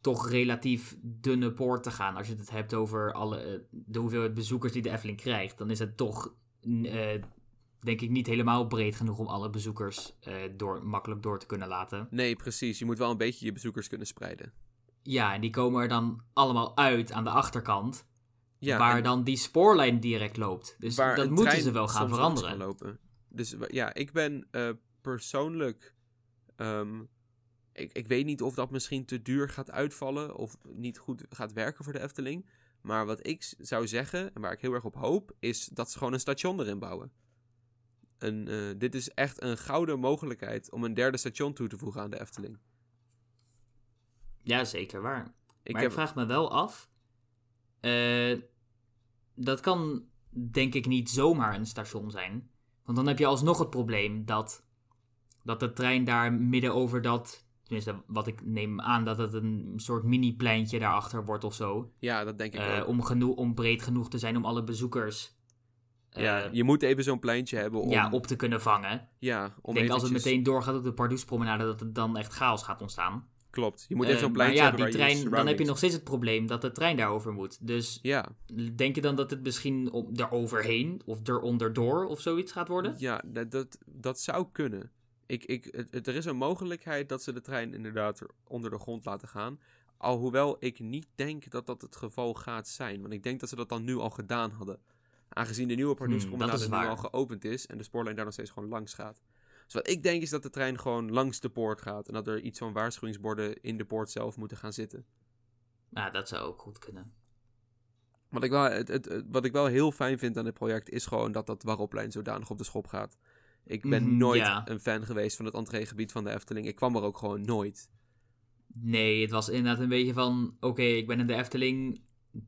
toch relatief dunne poort te gaan. Als je het hebt over alle, de hoeveelheid bezoekers die de Efteling krijgt, dan is het toch, denk ik, niet helemaal breed genoeg om alle bezoekers eh, door, makkelijk door te kunnen laten. nee, precies. Je moet wel een beetje je bezoekers kunnen spreiden. Ja, en die komen er dan allemaal uit aan de achterkant, Ja, waar dan die spoorlijn direct loopt. Dus dat moeten ze wel gaan veranderen. lopen. Dus ja, ik ben eh, persoonlijk ehm, ik, ik weet niet of dat misschien te duur gaat uitvallen of niet goed gaat werken voor de Efteling. Maar wat ik zou zeggen, en waar ik heel erg op hoop, is dat ze gewoon een station erin bouwen. Een, eh, dit is echt een gouden mogelijkheid om een derde station toe te voegen aan de Efteling. Ja, zeker waar. Ik maar heb, ik vraag me wel af. eh, dat kan denk ik niet zomaar een station zijn. Want dan heb je alsnog het probleem dat, dat de trein daar midden over dat. Tenminste, wat ik neem aan dat het een soort mini-pleintje daarachter wordt of zo. Ja, dat denk ik ook. om, genoeg, om breed genoeg te zijn om alle bezoekers ja, je moet even zo'n pleintje hebben om... ja, op te kunnen vangen. ja, om ik denk als het meteen doorgaat op de Pardoespromenade dat het dan echt chaos gaat ontstaan. Klopt, je moet even Eh, zo'n maar pleintje ja, hebben die trein, dan heb je nog steeds het probleem dat de trein daarover moet. Dus Ja, Denk je dan dat het misschien op, eroverheen of eronderdoor of zoiets gaat worden? Ja, dat, dat, dat zou kunnen. Ik, ik, het, het- er is een mogelijkheid dat ze de trein inderdaad er onder de grond laten gaan. Alhoewel ik niet denk dat dat het geval gaat zijn. Want ik denk dat ze dat dan nu al gedaan hadden. Aangezien de nieuwe Hmm, Pardoespromenade is nu al geopend is en de spoorlijn daar nog steeds gewoon langs gaat. Dus wat ik denk is dat de trein gewoon langs de poort gaat. En dat er iets van waarschuwingsborden in de poort zelf moeten gaan zitten. Ja, dat zou ook goed kunnen. Wat ik, wel, het, het, het- wat ik wel heel fijn vind aan dit project is gewoon dat dat Warrelplein zodanig op de schop gaat. Ik ben Mhm, nooit ja. een fan geweest van het entreegebied van de Efteling. Ik kwam er ook gewoon nooit. Nee, het was inderdaad een beetje van: oké, ik ben in de Efteling,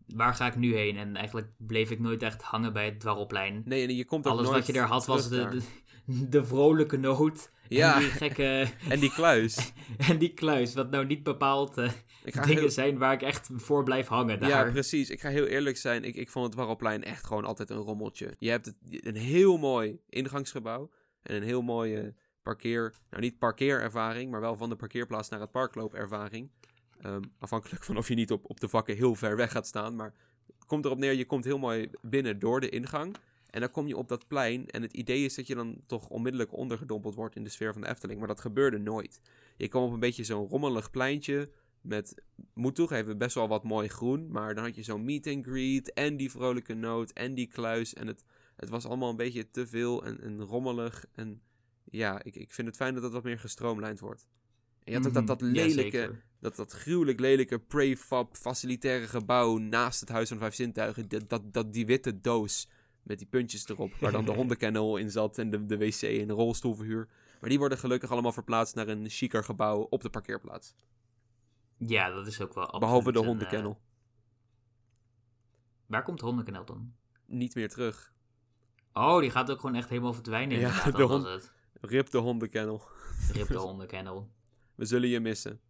waar ga ik nu heen? En eigenlijk bleef ik nooit echt hangen bij het dwarrelplein. Nee, en je komt ook Alles nooit wat je daar had was de, de, de vrolijke noot. Ja. En die gekke. En die kluis. En die kluis, wat nou niet bepaald eh, dingen heel- zijn waar ik echt voor blijf hangen daar. Ja, precies. Ik ga heel eerlijk zijn. Ik, ik vond het Warrelplein echt gewoon altijd een rommeltje. Je hebt het, een heel mooi ingangsgebouw. En een heel mooie parkeer... Nou, niet parkeerervaring, maar wel van de parkeerplaats naar het parkloopervaring. Ehm, afhankelijk van of je niet op, op de vakken heel ver weg gaat staan. Maar komt erop neer, je komt heel mooi binnen door de ingang. En dan kom je op dat plein. En het idee is dat je dan toch onmiddellijk ondergedompeld wordt in de sfeer van de Efteling. Maar dat gebeurde nooit. Je kwam op een beetje zo'n rommelig pleintje. Met, moet toegeven, best wel wat mooi groen. Maar dan had je zo'n meet and greet. En die vrolijke noot. En die kluis. En het, het was allemaal een beetje te veel en, en rommelig. En ja, ik, ik vind het fijn dat het wat meer gestroomlijnd wordt. En je had ook dat, dat Mhm, ja, lelijke, dat, dat gruwelijk lelijke prefab facilitaire gebouw naast het Huis van Vijf Zintuigen. Dat, dat, dat, die witte doos met die puntjes erop, waar dan de hondenkennel in zat en de, de wc en de rolstoelverhuur. Maar die worden gelukkig allemaal verplaatst naar een chiquer gebouw op de parkeerplaats. Ja, dat is ook wel Behalve de een, hondenkennel. eh, waar komt de hondenkennel dan? Niet meer terug. Oh, die gaat ook gewoon echt helemaal verdwijnen. Ja, de dat was hond- het. Rip de hondenkennel. Rip de hondenkennel. We zullen je missen.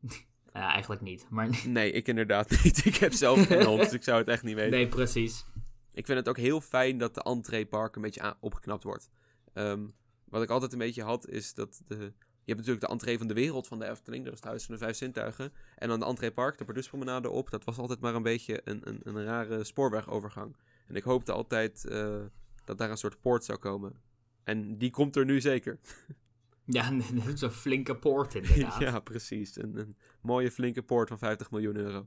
Ja, eigenlijk niet. Maar Nee, ik inderdaad niet. Ik heb zelf geen hond, dus ik zou het echt niet weten. nee, precies. Ik vind het ook heel fijn dat de entreepark een beetje opgeknapt wordt. Ehm, wat ik altijd een beetje had, is dat de... Je hebt natuurlijk de entree van de wereld van de Efteling. Dat is het Huis van de Vijf Zintuigen. En dan de entreepark, de Pardoespromenade op. Dat was altijd maar een beetje een, een, een rare spoorwegovergang. En ik hoopte altijd eh, dat daar een soort poort zou komen. En die komt er nu zeker. Ja, dat is een flinke poort inderdaad. ja. ja, precies. Een, een mooie flinke poort van 50 miljoen euro.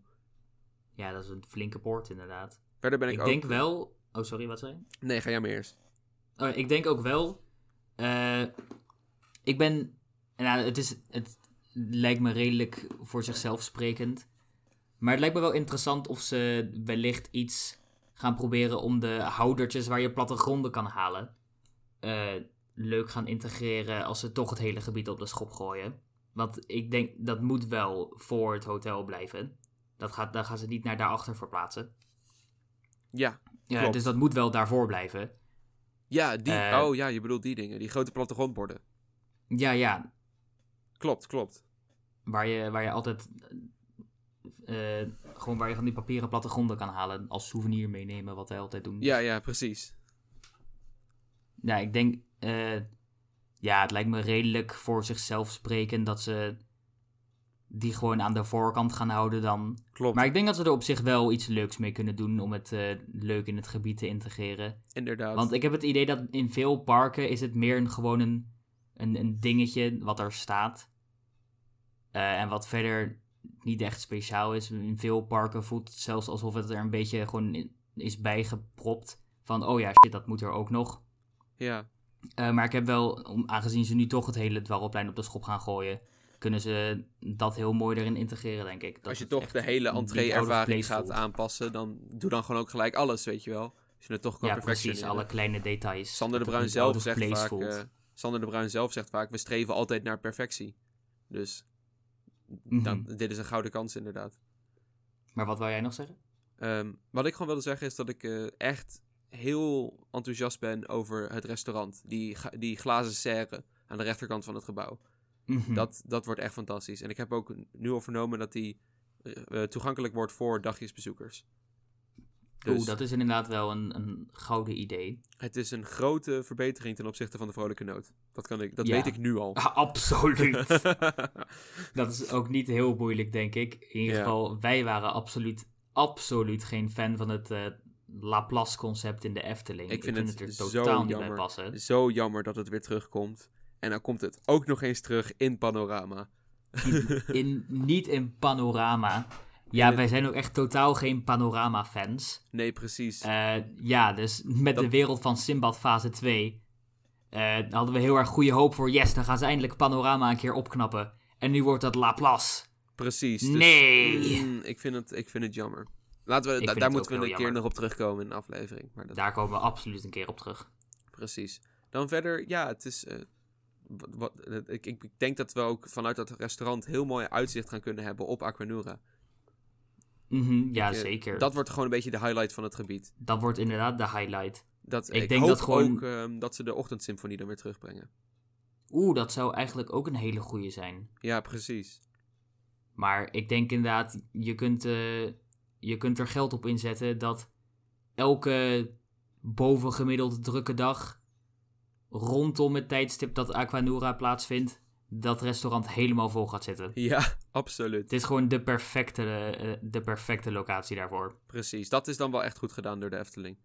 dat is een flinke poort inderdaad. Verder ben ik, Ik, ook... denk wel... Oh, sorry, wat zei je? Nee, ga jij maar eerst. Oh, ik denk ook wel... eh, ik ben... Nou, het, is, het lijkt me redelijk voor zichzelf sprekend. Maar het lijkt me wel interessant of ze wellicht iets gaan proberen om de houdertjes waar je plattegronden kan halen... eh, leuk gaan integreren als ze toch het hele gebied op de schop gooien. Want ik denk dat moet wel voor het hotel blijven. Dat gaat, dan gaan ze niet naar daarachter verplaatsen. Ja, Ja, Klopt. dus dat moet wel daarvoor blijven. ja, die... Eh. oh ja, je bedoelt die dingen. Die grote plattegrondborden. Ja, ja. Klopt, klopt. Waar je, waar je altijd. eh, eh, gewoon waar je van die papieren plattegronden kan halen. Als souvenir meenemen, wat wij altijd doen. Ja, ja, precies. Ja, ik denk. Eh, ja, het lijkt me redelijk voor zichzelf spreken dat ze. die gewoon aan de voorkant gaan houden dan. Klopt, Maar ik denk dat ze er op zich wel iets leuks mee kunnen doen. om het eh, leuk in het gebied te integreren. inderdaad. Want ik heb het idee dat in veel parken is het meer een, gewoon een, een, een dingetje wat er staat. Eh, en wat verder niet echt speciaal is. In veel parken voelt het zelfs alsof het er een beetje gewoon is bijgepropt. Van, oh ja, shit, dat moet er ook nog. Ja, Eh, maar ik heb wel, om, aangezien ze nu toch het hele dwarrelplein op de schop gaan gooien... kunnen ze dat heel mooi erin integreren, denk ik. Dat Als je toch de hele entree-ervaring gaat voelt. aanpassen, dan doe dan gewoon ook gelijk alles, weet je wel. Als je het toch kan Ja, precies, alle kleine details. Sander de Bruin zelf zegt vaak... eh, Sander de Bruin zelf zegt vaak, we streven altijd naar perfectie. Dus Mhm. dan, dit is een gouden kans inderdaad. Maar wat wou jij nog zeggen? Ehm, wat ik gewoon wilde zeggen is dat ik eh, echt heel enthousiast ben over het restaurant. Die, die glazen serre aan de rechterkant van het gebouw. Mhm. Dat, dat wordt echt fantastisch. En ik heb ook nu al vernomen dat die eh, eh, toegankelijk wordt voor dagjesbezoekers. Dus Oeh, dat is inderdaad wel een, een gouden idee. het is een grote verbetering ten opzichte van de Vrolijke Noot. Dat, kan ik, dat Ja. weet ik nu al. Ah, absoluut. dat is ook niet heel moeilijk, denk ik. In ieder Ja. geval, wij waren absoluut, absoluut geen fan van het eh Laplace-concept in de Efteling. Ik vind het er zo totaal niet bij jammer. passen. Zo jammer dat het weer terugkomt. En dan komt het ook nog eens terug in Panorama. In, niet in panorama. Ja, wij zijn ook echt totaal geen panorama-fans. Nee, precies. Eh, ja, dus met de wereld van Simbad fase 2 eh, hadden we heel erg goede hoop voor... Yes, dan gaan ze eindelijk panorama een keer opknappen. En nu wordt dat Laplace. Precies. dus- Nee. Mm, ik, vind het, ik vind het jammer. Laten we, da- daar moeten we een keer nog op terugkomen in de aflevering. Maar dat, Daar komen we absoluut een keer op terug. Precies. Dan verder, ja, het is. eh, wat, wat, ik, ik ik denk dat we ook vanuit dat restaurant heel mooi uitzicht gaan kunnen hebben op Aquanura. Mhm, ja, Ik, zeker. Dat wordt gewoon een beetje de highlight van het gebied. Dat wordt inderdaad de highlight. Dat, Ik ik denk hoop dat gewoon- ook ehm, dat ze de ochtendsymfonie dan weer terugbrengen. Oeh, dat zou eigenlijk ook een hele goede zijn. Ja, precies. Maar ik denk inderdaad, je kunt, eh, je kunt er geld op inzetten dat elke bovengemiddeld drukke dag rondom het tijdstip dat Aquanura plaatsvindt, dat restaurant helemaal vol gaat zitten. Ja, absoluut. Het is gewoon de perfecte, eh, de perfecte locatie daarvoor. Precies. Dat is dan wel echt goed gedaan door de Efteling.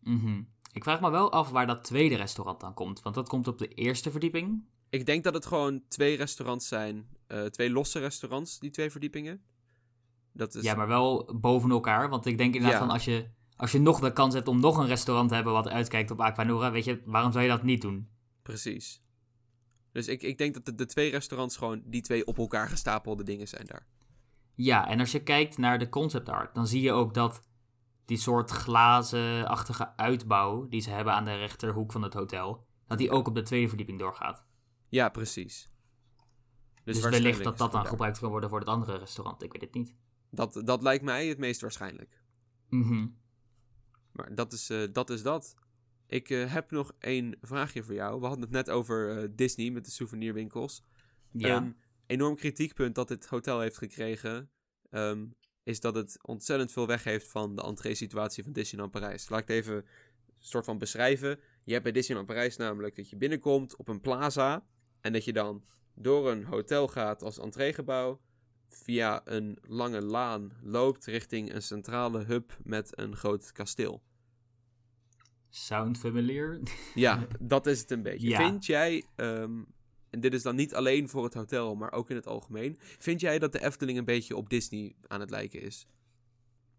Mhm. Ik vraag me wel af waar dat tweede restaurant dan komt, want dat komt op de eerste verdieping. Ik denk dat het gewoon twee restaurants zijn. eh, twee losse restaurants, die twee verdiepingen. Dat is, Ja, maar wel boven elkaar. Want ik denk inderdaad Ja. van als je, als je nog de kans hebt om nog een restaurant te hebben wat uitkijkt op Aquanura, weet je, waarom zou je dat niet doen? Precies. Dus ik, ik denk dat de, de twee restaurants gewoon die twee op elkaar gestapelde dingen zijn daar. Ja, en als je kijkt naar de concept art, dan zie je ook dat die soort glazenachtige uitbouw die ze hebben aan de rechterhoek van het hotel, dat die ook op de tweede verdieping doorgaat. Ja, precies. Dus, waarschijnlijk wellicht dat dat dan gebruikt kan worden voor het andere restaurant. Ik weet het niet. Dat, dat lijkt mij het meest waarschijnlijk. Mhm. Maar dat is, eh, dat, is dat. Ik eh, heb nog één vraagje voor jou. We hadden het net over eh, Disney met de souvenirwinkels. Ja. Een enorm kritiekpunt dat dit hotel heeft gekregen... ehm, is dat het ontzettend veel weggeeft van de entree-situatie van Disneyland Parijs. Laat ik het even een soort van beschrijven. Je hebt bij Disneyland Parijs namelijk dat je binnenkomt op een plaza... en dat je dan door een hotel gaat als entreegebouw... via een lange laan loopt richting een centrale hub met een groot kasteel. Sound familiar? Ja, dat is het een beetje. Ja. Vind jij, ehm, en dit is dan niet alleen voor het hotel, maar ook in het algemeen, vind jij dat de Efteling een beetje op Disney aan het lijken is?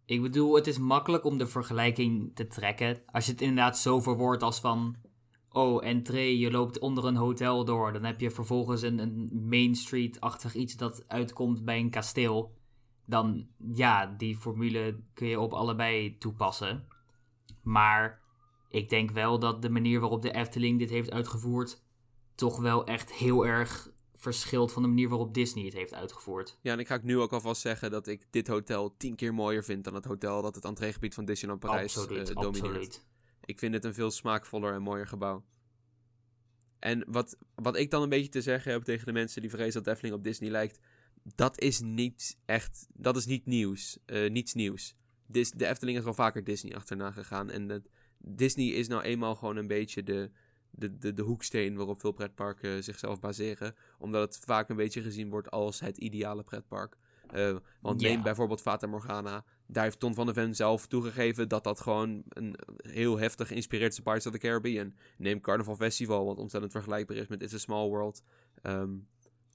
Ik bedoel, het is makkelijk om de vergelijking te trekken. Als je het inderdaad zo verwoordt als van... Oh, entree, je loopt onder een hotel door. Dan heb je vervolgens een, een Main Street-achtig iets dat uitkomt bij een kasteel. Dan, ja, die formule kun je op allebei toepassen. Maar ik denk wel dat de manier waarop de Efteling dit heeft uitgevoerd... toch wel echt heel erg verschilt van de manier waarop Disney het heeft uitgevoerd. Ja, en ik ga ik nu ook alvast zeggen dat ik dit hotel tien keer mooier vind dan het hotel dat het entreegebied van Disneyland Parijs absoluut, eh, domineert. absoluut. Ik vind het een veel smaakvoller en mooier gebouw. En wat, wat ik dan een beetje te zeggen heb tegen de mensen die vrezen dat Efteling op Disney lijkt, dat is niet echt, dat is niet nieuws, eh, niets nieuws. Dis, de Efteling is al vaker Disney achterna gegaan en Disney is nou eenmaal gewoon een beetje de, de, de, de hoeksteen waarop veel pretparken zichzelf baseren, omdat het vaak een beetje gezien wordt als het ideale pretpark. Eh, want neem bijvoorbeeld Fata Morgana. Daar heeft Ton van der Ven zelf toegegeven dat dat gewoon een heel heftig geïnspireerd is op Pirates of the Caribbean. Neem Carnival Festival, wat ontzettend vergelijkbaar is met It's a Small World. Ehm,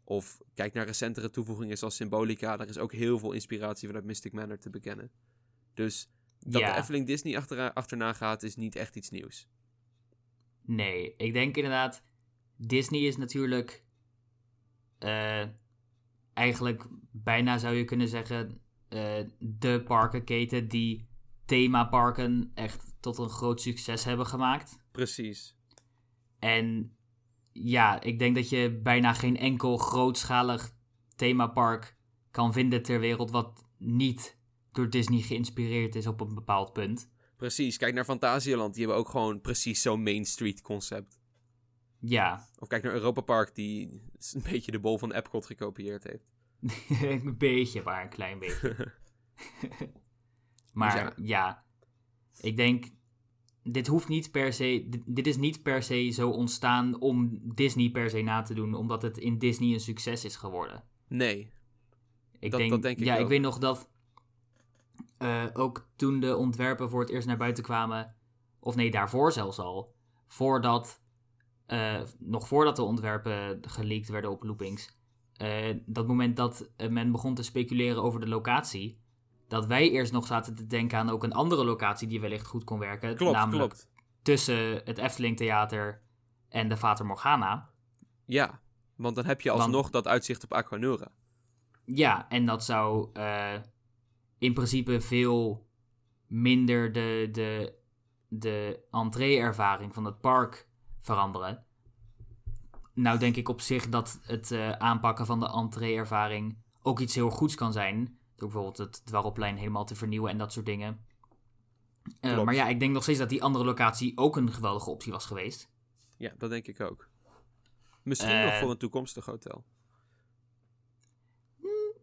of kijk naar recentere toevoegingen zoals Symbolica. Daar is ook heel veel inspiratie vanuit Mystic Manor te bekennen. Dus dat Ja. de Efteling Disney achterna, achterna gaat, is niet echt iets nieuws. Nee, ik denk inderdaad, Disney is natuurlijk eh, eigenlijk bijna zou je kunnen zeggen de parkenketen die themaparken echt tot een groot succes hebben gemaakt. Precies. En ja, ik denk dat je bijna geen enkel grootschalig themapark kan vinden ter wereld wat niet door Disney geïnspireerd is op een bepaald punt. Precies. Kijk naar Fantasieland. Die hebben ook gewoon precies zo'n Main Street concept. Ja, Of kijk naar Europa Park, die een beetje de bol van Epcot gekopieerd heeft. een beetje, maar een klein beetje. maar ja. ja. ik denk, dit hoeft niet per se, dit, dit is niet per se zo ontstaan om Disney per se na te doen, omdat het in Disney een succes is geworden. Nee. Ik Dat- denk, dat denk ik ja, ook. ik weet nog dat eh, ook toen de ontwerpen voor het eerst naar buiten kwamen, of nee, daarvoor zelfs al, voordat, eh, nog voordat de ontwerpen geleakt werden op loopings, dat moment dat eh, men begon te speculeren over de locatie, dat wij eerst nog zaten te denken aan ook een andere locatie die wellicht goed kon werken, Klopt, namelijk klopt. tussen het Efteling Theater en de Vater Morgana. Ja. Want dan heb je Want- alsnog dat uitzicht op Aquanura. Ja, en dat zou eh, in principe veel minder de, de, de entree-ervaring van het park veranderen. Nou denk ik op zich dat het eh, aanpakken van de entree-ervaring ook iets heel goeds kan zijn. Door bijvoorbeeld het dwarrelplein helemaal te vernieuwen en dat soort dingen. Eh, maar ja, ik denk nog steeds dat die andere locatie ook een geweldige optie was geweest. Ja, dat denk ik ook. Misschien Eh. nog voor een toekomstig hotel.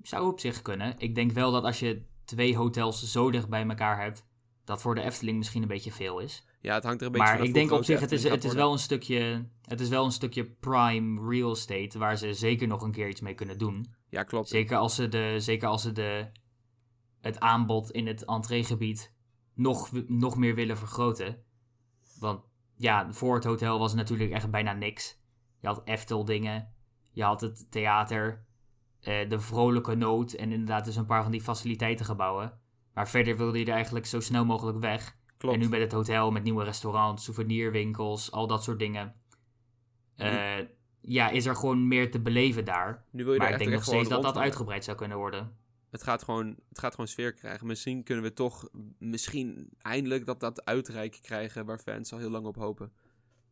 Zou op zich kunnen. Ik denk wel dat als je twee hotels zo dicht bij elkaar hebt, dat voor de Efteling misschien een beetje veel is. Ja, het hangt er een beetje Maar vanaf ik hoe denk op zich, het is, het, is wel een stukje, het is wel een stukje prime real estate waar ze zeker nog een keer iets mee kunnen doen. Ja, klopt. Zeker als ze, de, zeker als ze de, het aanbod in het entreegebied nog, nog meer willen vergroten. Want ja, voor het hotel was het natuurlijk echt bijna niks. Je had Eftel dingen, je had het theater, eh, de vrolijke noot en inderdaad dus een paar van die faciliteitengebouwen. Maar verder wilde je er eigenlijk zo snel mogelijk weg. klopt. En nu met het hotel, met nieuwe restaurants, souvenirwinkels, al dat soort dingen. Eh, ja, is er gewoon meer te beleven daar. nu wil je Maar ik denk nog steeds dat dat uitgebreid zou kunnen worden. Het gaat, gewoon, het gaat gewoon sfeer krijgen. Misschien kunnen we toch, misschien eindelijk dat dat uitreiken krijgen waar fans al heel lang op hopen.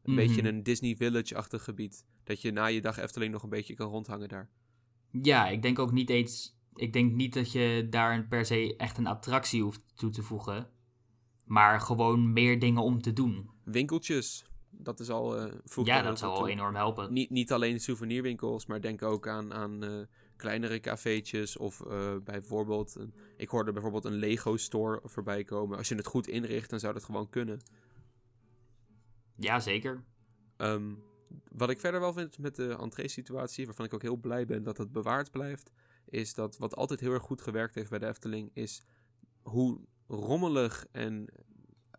Een Mhm. beetje een Disney Village-achtig gebied. Dat je na je dag Efteling nog een beetje kan rondhangen daar. Ja, ik denk ook niet eens. Ik denk niet dat je daar per se echt een attractie hoeft toe te voegen. Maar gewoon meer dingen om te doen. Winkeltjes, dat is al... voeg ja, dat toe. enorm helpen. Niet, niet alleen souvenirwinkels, maar denk ook aan, aan eh, kleinere cafeetjes. Of eh, bijvoorbeeld, een, ik hoorde bijvoorbeeld een Lego store voorbij komen. Als je het goed inricht, dan zou dat gewoon kunnen. Ja, zeker. Ehm, wat ik verder wel vind met de entree-situatie, waarvan ik ook heel blij ben dat het bewaard blijft, is dat wat altijd heel erg goed gewerkt heeft bij de Efteling, is hoe rommelig en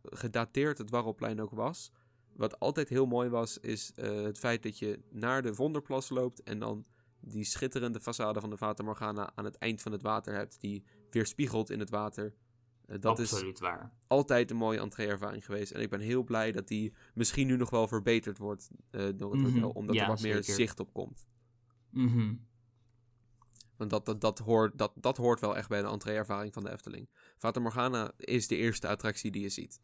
gedateerd het Warrelplein ook was. Wat altijd heel mooi was, is eh, het feit dat je naar de Wonderplas loopt en dan die schitterende façade van de Fata Morgana aan het eind van het water hebt, die weerspiegelt in het water. Eh, dat is Absoluut waar. altijd een mooie entree-ervaring geweest. En ik ben heel blij dat die misschien nu nog wel verbeterd wordt eh, door het Mhm, hotel. Omdat ja, er wat meer zicht op komt. Mhm. Want dat, dat, dat, hoort, dat, dat hoort wel echt bij de entree-ervaring van de Efteling. Fata Morgana is de eerste attractie die je ziet.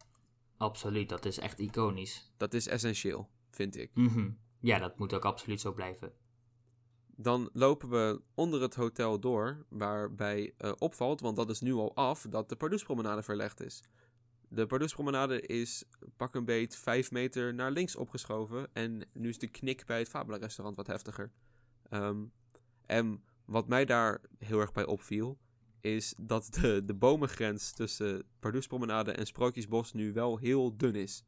Absoluut, dat is echt iconisch. Dat is essentieel, vind ik. Mhm. Ja, dat moet ook absoluut zo blijven. Dan lopen we onder het hotel door, waarbij eh, opvalt, want dat is nu al af, dat de Pardoespromenade verlegd is. De Pardoespromenade is pak een beet 5 meter naar links opgeschoven en nu is de knik bij het Fabula restaurant wat heftiger. Ehm, en wat mij daar heel erg bij opviel, is dat de, de bomengrens tussen Pardoespromenade en Sprookjesbos nu wel heel dun is.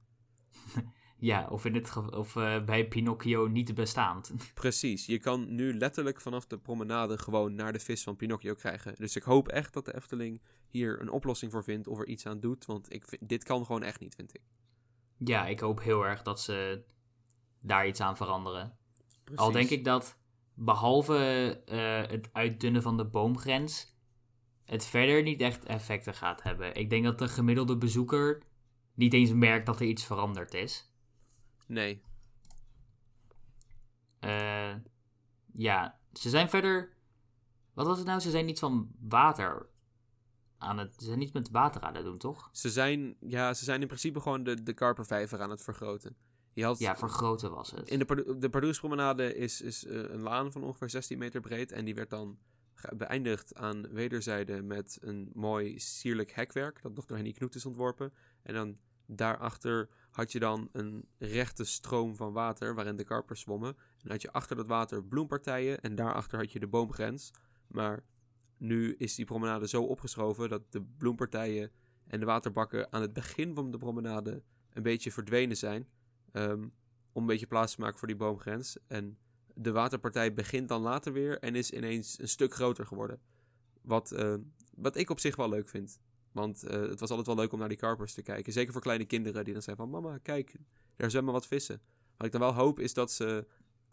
Ja, of, in het of eh, bij Pinocchio niet bestaand. Precies, je kan nu letterlijk vanaf de promenade gewoon naar de vis van Pinocchio krijgen. Dus ik hoop echt dat de Efteling hier een oplossing voor vindt of er iets aan doet. Want ik vind, dit kan gewoon echt niet, vind ik. ja, ik hoop heel erg dat ze daar iets aan veranderen. Precies. Al denk ik dat, behalve eh, het uitdunnen van de boomgrens, het verder niet echt effecten gaat hebben. Ik denk dat de gemiddelde bezoeker niet eens merkt dat er iets veranderd is. Nee, Eh, ja, ze zijn verder. Wat was het nou? Ze zijn niet van water aan het. Ze zijn niet met water aan het doen, toch? Ze zijn, ja, ze zijn in principe gewoon de, de Karpervijver aan het vergroten. Je had, Ja, vergroten was het. In de, de Pardoespromenade is, is eh, een laan van ongeveer 16 meter breed. En die werd dan beëindigd aan wederzijde met een mooi sierlijk hekwerk. Dat nog door Henny Knoet is ontworpen. En dan daarachter had je dan een rechte stroom van water waarin de karpers zwommen. En had je achter dat water bloempartijen en daarachter had je de boomgrens. Maar nu is die promenade zo opgeschoven dat de bloempartijen en de waterbakken aan het begin van de promenade een beetje verdwenen zijn. Ehm, om een beetje plaats te maken voor die boomgrens. En de waterpartij begint dan later weer en is ineens een stuk groter geworden. Wat, eh, wat ik op zich wel leuk vind. Want eh, het was altijd wel leuk om naar die karpers te kijken. Zeker voor kleine kinderen die dan zeggen van... Mama, kijk, daar zwemmen wat vissen. Wat ik dan wel hoop is dat ze...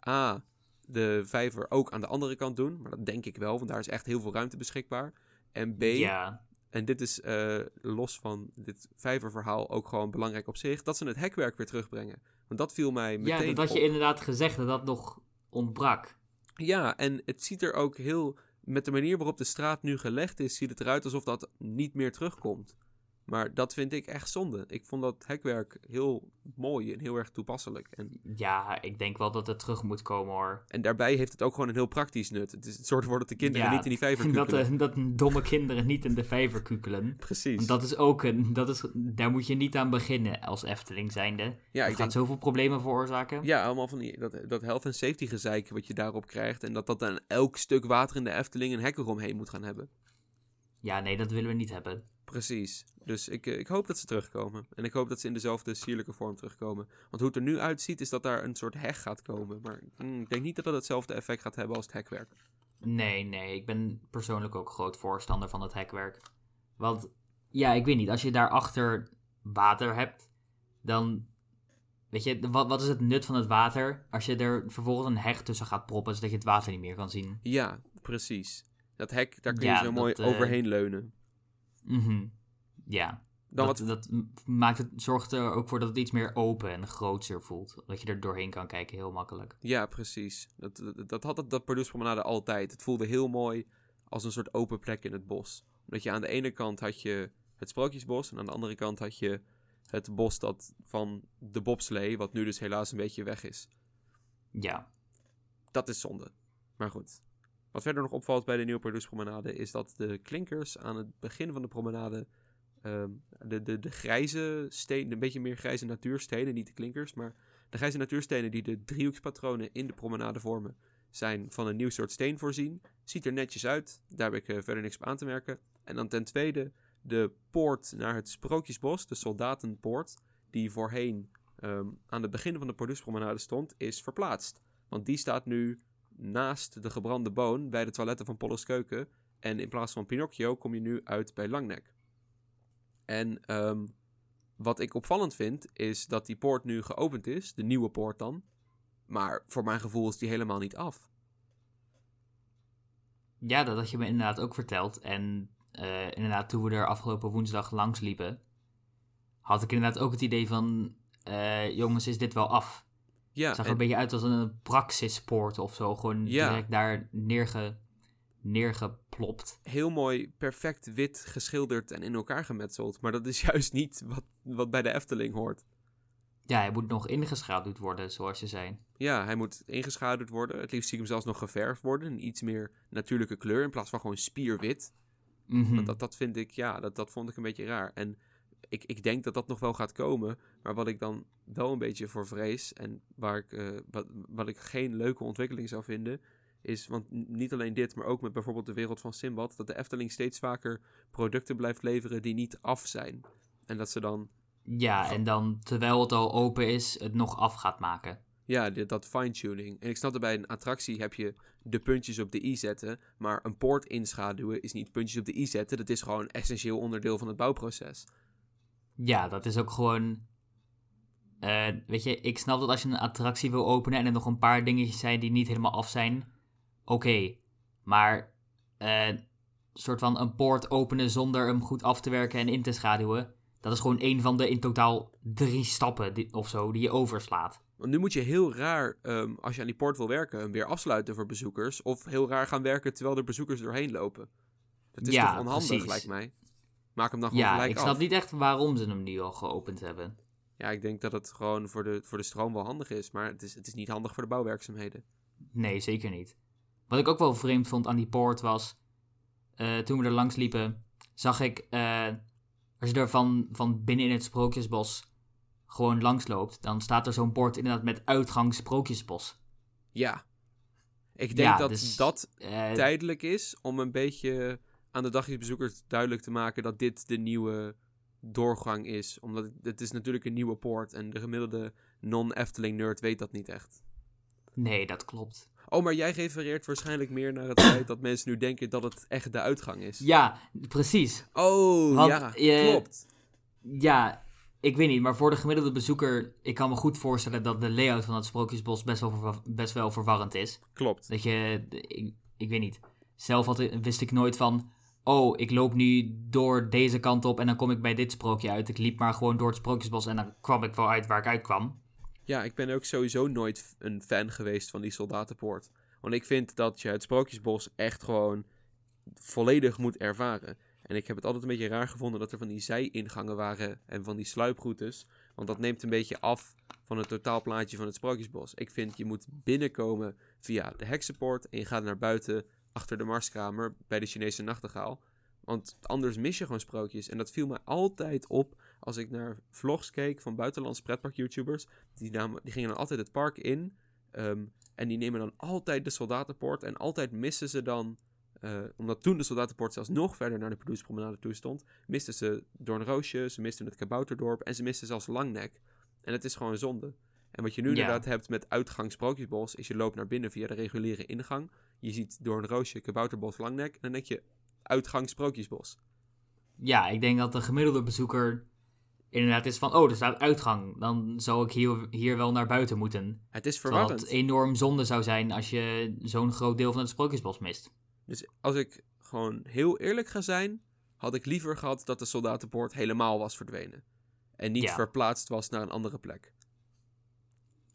A, de vijver ook aan de andere kant doen. Maar dat denk ik wel, want daar is echt heel veel ruimte beschikbaar. En B, Ja, en dit is eh, los van dit vijververhaal ook gewoon belangrijk op zich... dat ze het hekwerk weer terugbrengen. Want dat viel mij meteen ja, dat had je op. inderdaad gezegd dat dat nog ontbrak. Ja, en het ziet er ook heel... Met de manier waarop de straat nu gelegd is, ziet het eruit alsof dat niet meer terugkomt. Maar dat vind ik echt zonde. Ik vond dat hekwerk heel mooi en heel erg toepasselijk. En, Ja, ik denk wel dat het terug moet komen hoor. en daarbij heeft het ook gewoon een heel praktisch nut. Het is het soort voor dat de kinderen Ja, niet in die vijver Dat, kukelen. eh, dat domme kinderen niet in de vijver kukelen. Precies. Want dat is ook een. Dat is, daar moet je niet aan beginnen als Efteling zijnde. ja, dat ik gaat denk, zoveel problemen veroorzaken. ja, allemaal van die, dat, dat health en safety gezeik wat je daarop krijgt. En dat dat dan elk stuk water in de Efteling een hek eromheen moet gaan hebben. Ja, nee, dat willen we niet hebben. Precies. Dus ik, eh, ik hoop dat ze terugkomen. En ik hoop dat ze in dezelfde sierlijke vorm terugkomen. Want hoe het er nu uitziet, is dat daar een soort heg gaat komen. Maar mm, ik denk niet dat dat hetzelfde effect gaat hebben als het hekwerk. Nee, nee, ik ben persoonlijk ook groot voorstander van het hekwerk. Want, ja, ik weet niet, als je daarachter water hebt, dan. Weet je, wat, wat is het nut van het water als je er vervolgens een heg tussen gaat proppen zodat je het water niet meer kan zien? Ja, precies. Dat hek, daar kun je Ja, zo mooi dat, eh, overheen leunen. Mhm. Ja, Dan dat, wat, dat maakt het, zorgt er ook voor dat het iets meer open en grootser voelt. Dat je er doorheen kan kijken, heel makkelijk. Ja, precies. Dat, dat, dat had het, dat Pardoespromenade altijd. Het voelde heel mooi als een soort open plek in het bos. Omdat je aan de ene kant had je het Sprookjesbos... en aan de andere kant had je het bos dat van de bobslee... wat nu dus helaas een beetje weg is. Ja, Dat is zonde. Maar goed. Wat verder nog opvalt bij de nieuwe Pardoespromenade... is dat de klinkers aan het begin van de promenade... ehm, de, de, de grijze stenen, een beetje meer grijze natuurstenen, niet de klinkers... maar de grijze natuurstenen die de driehoekspatronen in de promenade vormen... zijn van een nieuw soort steen voorzien. Ziet er netjes uit. Daar heb ik eh, verder niks op aan te merken. En dan ten tweede de poort naar het Sprookjesbos, de Soldatenpoort... die voorheen ehm, aan het begin van de Pardoespromenade stond, is verplaatst. Want die staat nu naast de gebrande boon bij de toiletten van Polles Keuken. En in plaats van Pinocchio kom je nu uit bij Langnek. En ehm, wat ik opvallend vind, is dat die poort nu geopend is. De nieuwe poort dan. Maar voor mijn gevoel is die helemaal niet af. Ja, dat had je me inderdaad ook verteld. En eh, inderdaad, toen we er afgelopen woensdag langs liepen, had ik inderdaad ook het idee van, eh, jongens, is dit wel af? Ja, Het zag er en- een beetje uit als een praxispoort of zo. Gewoon Ja. direct daar neerge, neergeplopt. heel mooi, perfect wit geschilderd en in elkaar gemetseld. Maar dat is juist niet wat, wat bij de Efteling hoort. Ja, hij moet nog ingeschaduwd worden, zoals je zei. Ja, hij moet ingeschaduwd worden. Het liefst zie ik hem zelfs nog geverfd worden. Een iets meer natuurlijke kleur in plaats van gewoon spierwit. Want dat, dat vind ik, ja, dat, dat vond ik een beetje raar. En ik, ik denk dat dat nog wel gaat komen. Maar wat ik dan wel een beetje voor vrees. En waar ik, eh, wat, wat ik geen leuke ontwikkeling zou vinden. Is, want niet alleen dit, maar ook met bijvoorbeeld de wereld van Simbad. Dat de Efteling steeds vaker producten blijft leveren die niet af zijn. En dat ze dan, Ja, en dan, terwijl het al open is, het nog af gaat maken. ja, dat fine-tuning. En ik snap dat bij een attractie heb je de puntjes op de i zetten. Maar een poort inschaduwen is niet puntjes op de i zetten. Dat is gewoon een essentieel onderdeel van het bouwproces. Ja, dat is ook gewoon. eh, weet je, ik snap dat als je een attractie wil openen en er nog een paar dingetjes zijn die niet helemaal af zijn. Oké, maar. eh soort van een poort openen zonder hem goed af te werken en in te schaduwen. Dat is gewoon een van de in totaal drie stappen die, of zo die je overslaat. Want nu moet je heel raar, ehm, als je aan die poort wil werken, hem weer afsluiten voor bezoekers. Of heel raar gaan werken terwijl er bezoekers doorheen lopen. Dat is Ja, toch onhandig, precies. lijkt mij. Maak hem dan gewoon Ja, gelijk ik af. snap niet echt waarom ze hem nu al geopend hebben. Ja, ik denk dat het gewoon voor de, voor de stroom wel handig is. Maar het is, het is niet handig voor de bouwwerkzaamheden. Nee, zeker niet. Wat ik ook wel vreemd vond aan die poort was... eh, toen we er langs liepen, zag ik... eh, als je er van, van binnen in het Sprookjesbos gewoon langs loopt... dan staat er zo'n bord inderdaad met uitgang Sprookjesbos. Ja. Ik denk Ja, dat dus- dat Eh, tijdelijk is om een beetje aan de dagjesbezoekers duidelijk te maken dat dit de nieuwe doorgang is. Omdat het, is natuurlijk een nieuwe poort en de gemiddelde non-Efteling-nerd weet dat niet echt. nee, dat klopt. Oh, maar jij refereert waarschijnlijk meer naar het feit dat mensen nu denken dat het echt de uitgang is. Ja, precies. Oh, Want, ja, eh, klopt. Ja, ik weet niet, maar voor de gemiddelde bezoeker... ik kan me goed voorstellen dat de layout van het Sprookjesbos best wel, verwa- best wel verwarrend is. Klopt. Dat je, ik, ik weet niet. Zelf had, wist ik nooit van. Oh, ik loop nu door deze kant op en dan kom ik bij dit sprookje uit. Ik liep maar gewoon door het sprookjesbos en dan kwam ik wel uit waar ik uitkwam. Ja, ik ben ook sowieso nooit een fan geweest van die soldatenpoort. Want ik vind dat je het Sprookjesbos echt gewoon volledig moet ervaren. En ik heb het altijd een beetje raar gevonden dat er van die zijingangen waren en van die sluiproutes. Want dat neemt een beetje af van het totaalplaatje van het Sprookjesbos. Ik vind je moet binnenkomen via de heksenpoort en je gaat naar buiten achter de Marskamer bij de Chinese nachtegaal. Want anders mis je gewoon sprookjes. En dat viel mij altijd op als ik naar vlogs keek van buitenlandse pretpark-YouTubers. Die, namen, die gingen dan altijd het park in. ehm, en die nemen dan altijd de soldatenpoort. En altijd missen ze dan. eh, omdat toen de soldatenpoort zelfs nog verder naar de Pardoespromenade toe stond. Misten ze Doornroosje, ze misten het Kabouterdorp. En ze misten zelfs Langnek. En het is gewoon zonde. En wat je nu Ja. inderdaad hebt met uitgang Sprookjesbos. Is je loopt naar binnen via de reguliere ingang. Je ziet Doornroosje, Kabouterbos, Langnek. En dan denk je uitgang Sprookjesbos. Ja, ik denk dat de gemiddelde bezoeker inderdaad is van... Oh, er staat uitgang. Dan zou ik hier, hier wel naar buiten moeten. Het is Terwijl verwarrend. het enorm zonde zou zijn als je zo'n groot deel van het sprookjesbos mist. Dus als ik gewoon heel eerlijk ga zijn, had ik liever gehad dat de soldatenpoort helemaal was verdwenen. En niet Ja. verplaatst was naar een andere plek.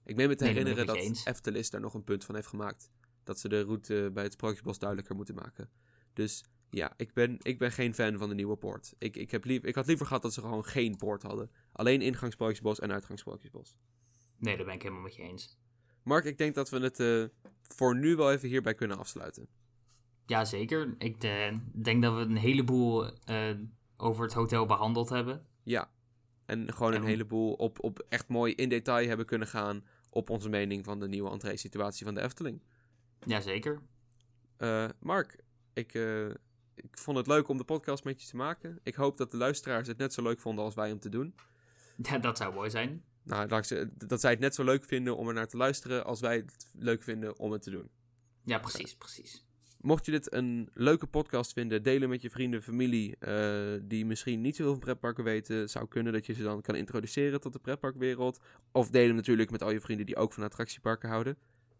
Ik meen me te Nee, dat herinneren dat eens. Eftelis daar nog een punt van heeft gemaakt. Dat ze de route bij het Sprookjesbos duidelijker moeten maken. Dus ja, ik ben, ik ben geen fan van de nieuwe poort. Ik, ik, heb lief, ik had liever gehad dat ze gewoon geen poort hadden. Alleen ingang Sprookjesbos en uitgang Sprookjesbos. Nee, dat ben ik helemaal met je eens. Mark, ik denk dat we het eh, voor nu wel even hierbij kunnen afsluiten. Jazeker. Ik eh, denk dat we een heleboel eh, over het hotel behandeld hebben. Ja. En gewoon een En- heleboel op, op echt mooi in detail hebben kunnen gaan op onze mening van de nieuwe entree-situatie van de Efteling. Jazeker. Eh Mark, ik, eh, ik vond het leuk om de podcast met je te maken. Ik hoop dat de luisteraars het net zo leuk vonden als wij om te doen. Ja, dat zou mooi zijn. Nou, dat zij het net zo leuk vinden om er naar te luisteren als wij het leuk vinden om het te doen. Ja, precies, precies. Mocht je dit een leuke podcast vinden, delen met je vrienden, familie, eh, die misschien niet zoveel van pretparken weten. Zou kunnen dat je ze dan kan introduceren tot de pretparkwereld. Of deel hem natuurlijk met al je vrienden die ook van attractieparken houden.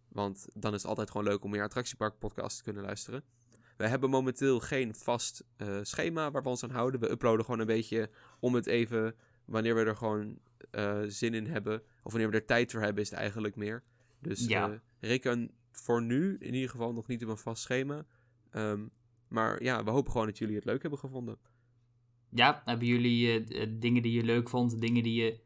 Want dan is het altijd gewoon leuk om meer attractieparkpodcasts te kunnen luisteren. We hebben momenteel geen vast eh, schema waar we ons aan houden. We uploaden gewoon een beetje om het even, wanneer we er gewoon eh, zin in hebben. Of wanneer we er tijd voor hebben, is het eigenlijk meer. Dus Ja. reken voor nu in ieder geval nog niet op een vast schema. Ehm, maar ja, we hopen gewoon dat jullie het leuk hebben gevonden. Ja, hebben jullie eh, eh, dingen die je leuk vond, dingen die je,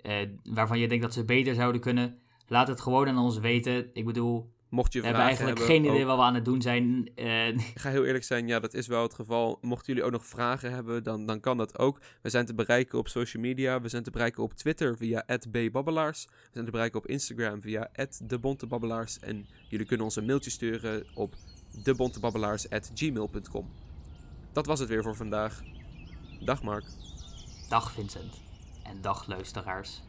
eh, waarvan je denkt dat ze beter zouden kunnen? Laat het gewoon aan ons weten. Ik bedoel, Mocht je we vragen hebben eigenlijk hebben, geen idee ook- wat we aan het doen zijn. Eh, Ik ga heel eerlijk zijn, ja, dat is wel het geval. Mochten jullie ook nog vragen hebben, dan, dan kan dat ook. We zijn te bereiken op social media. We zijn te bereiken op Twitter via @bbabbelaars. We zijn te bereiken op Instagram via @debontebabbelaars. En jullie kunnen ons een mailtje sturen op debontebabbelaars@gmail.com. Dat was het weer voor vandaag. Dag Mark. dag Vincent. En dag luisteraars.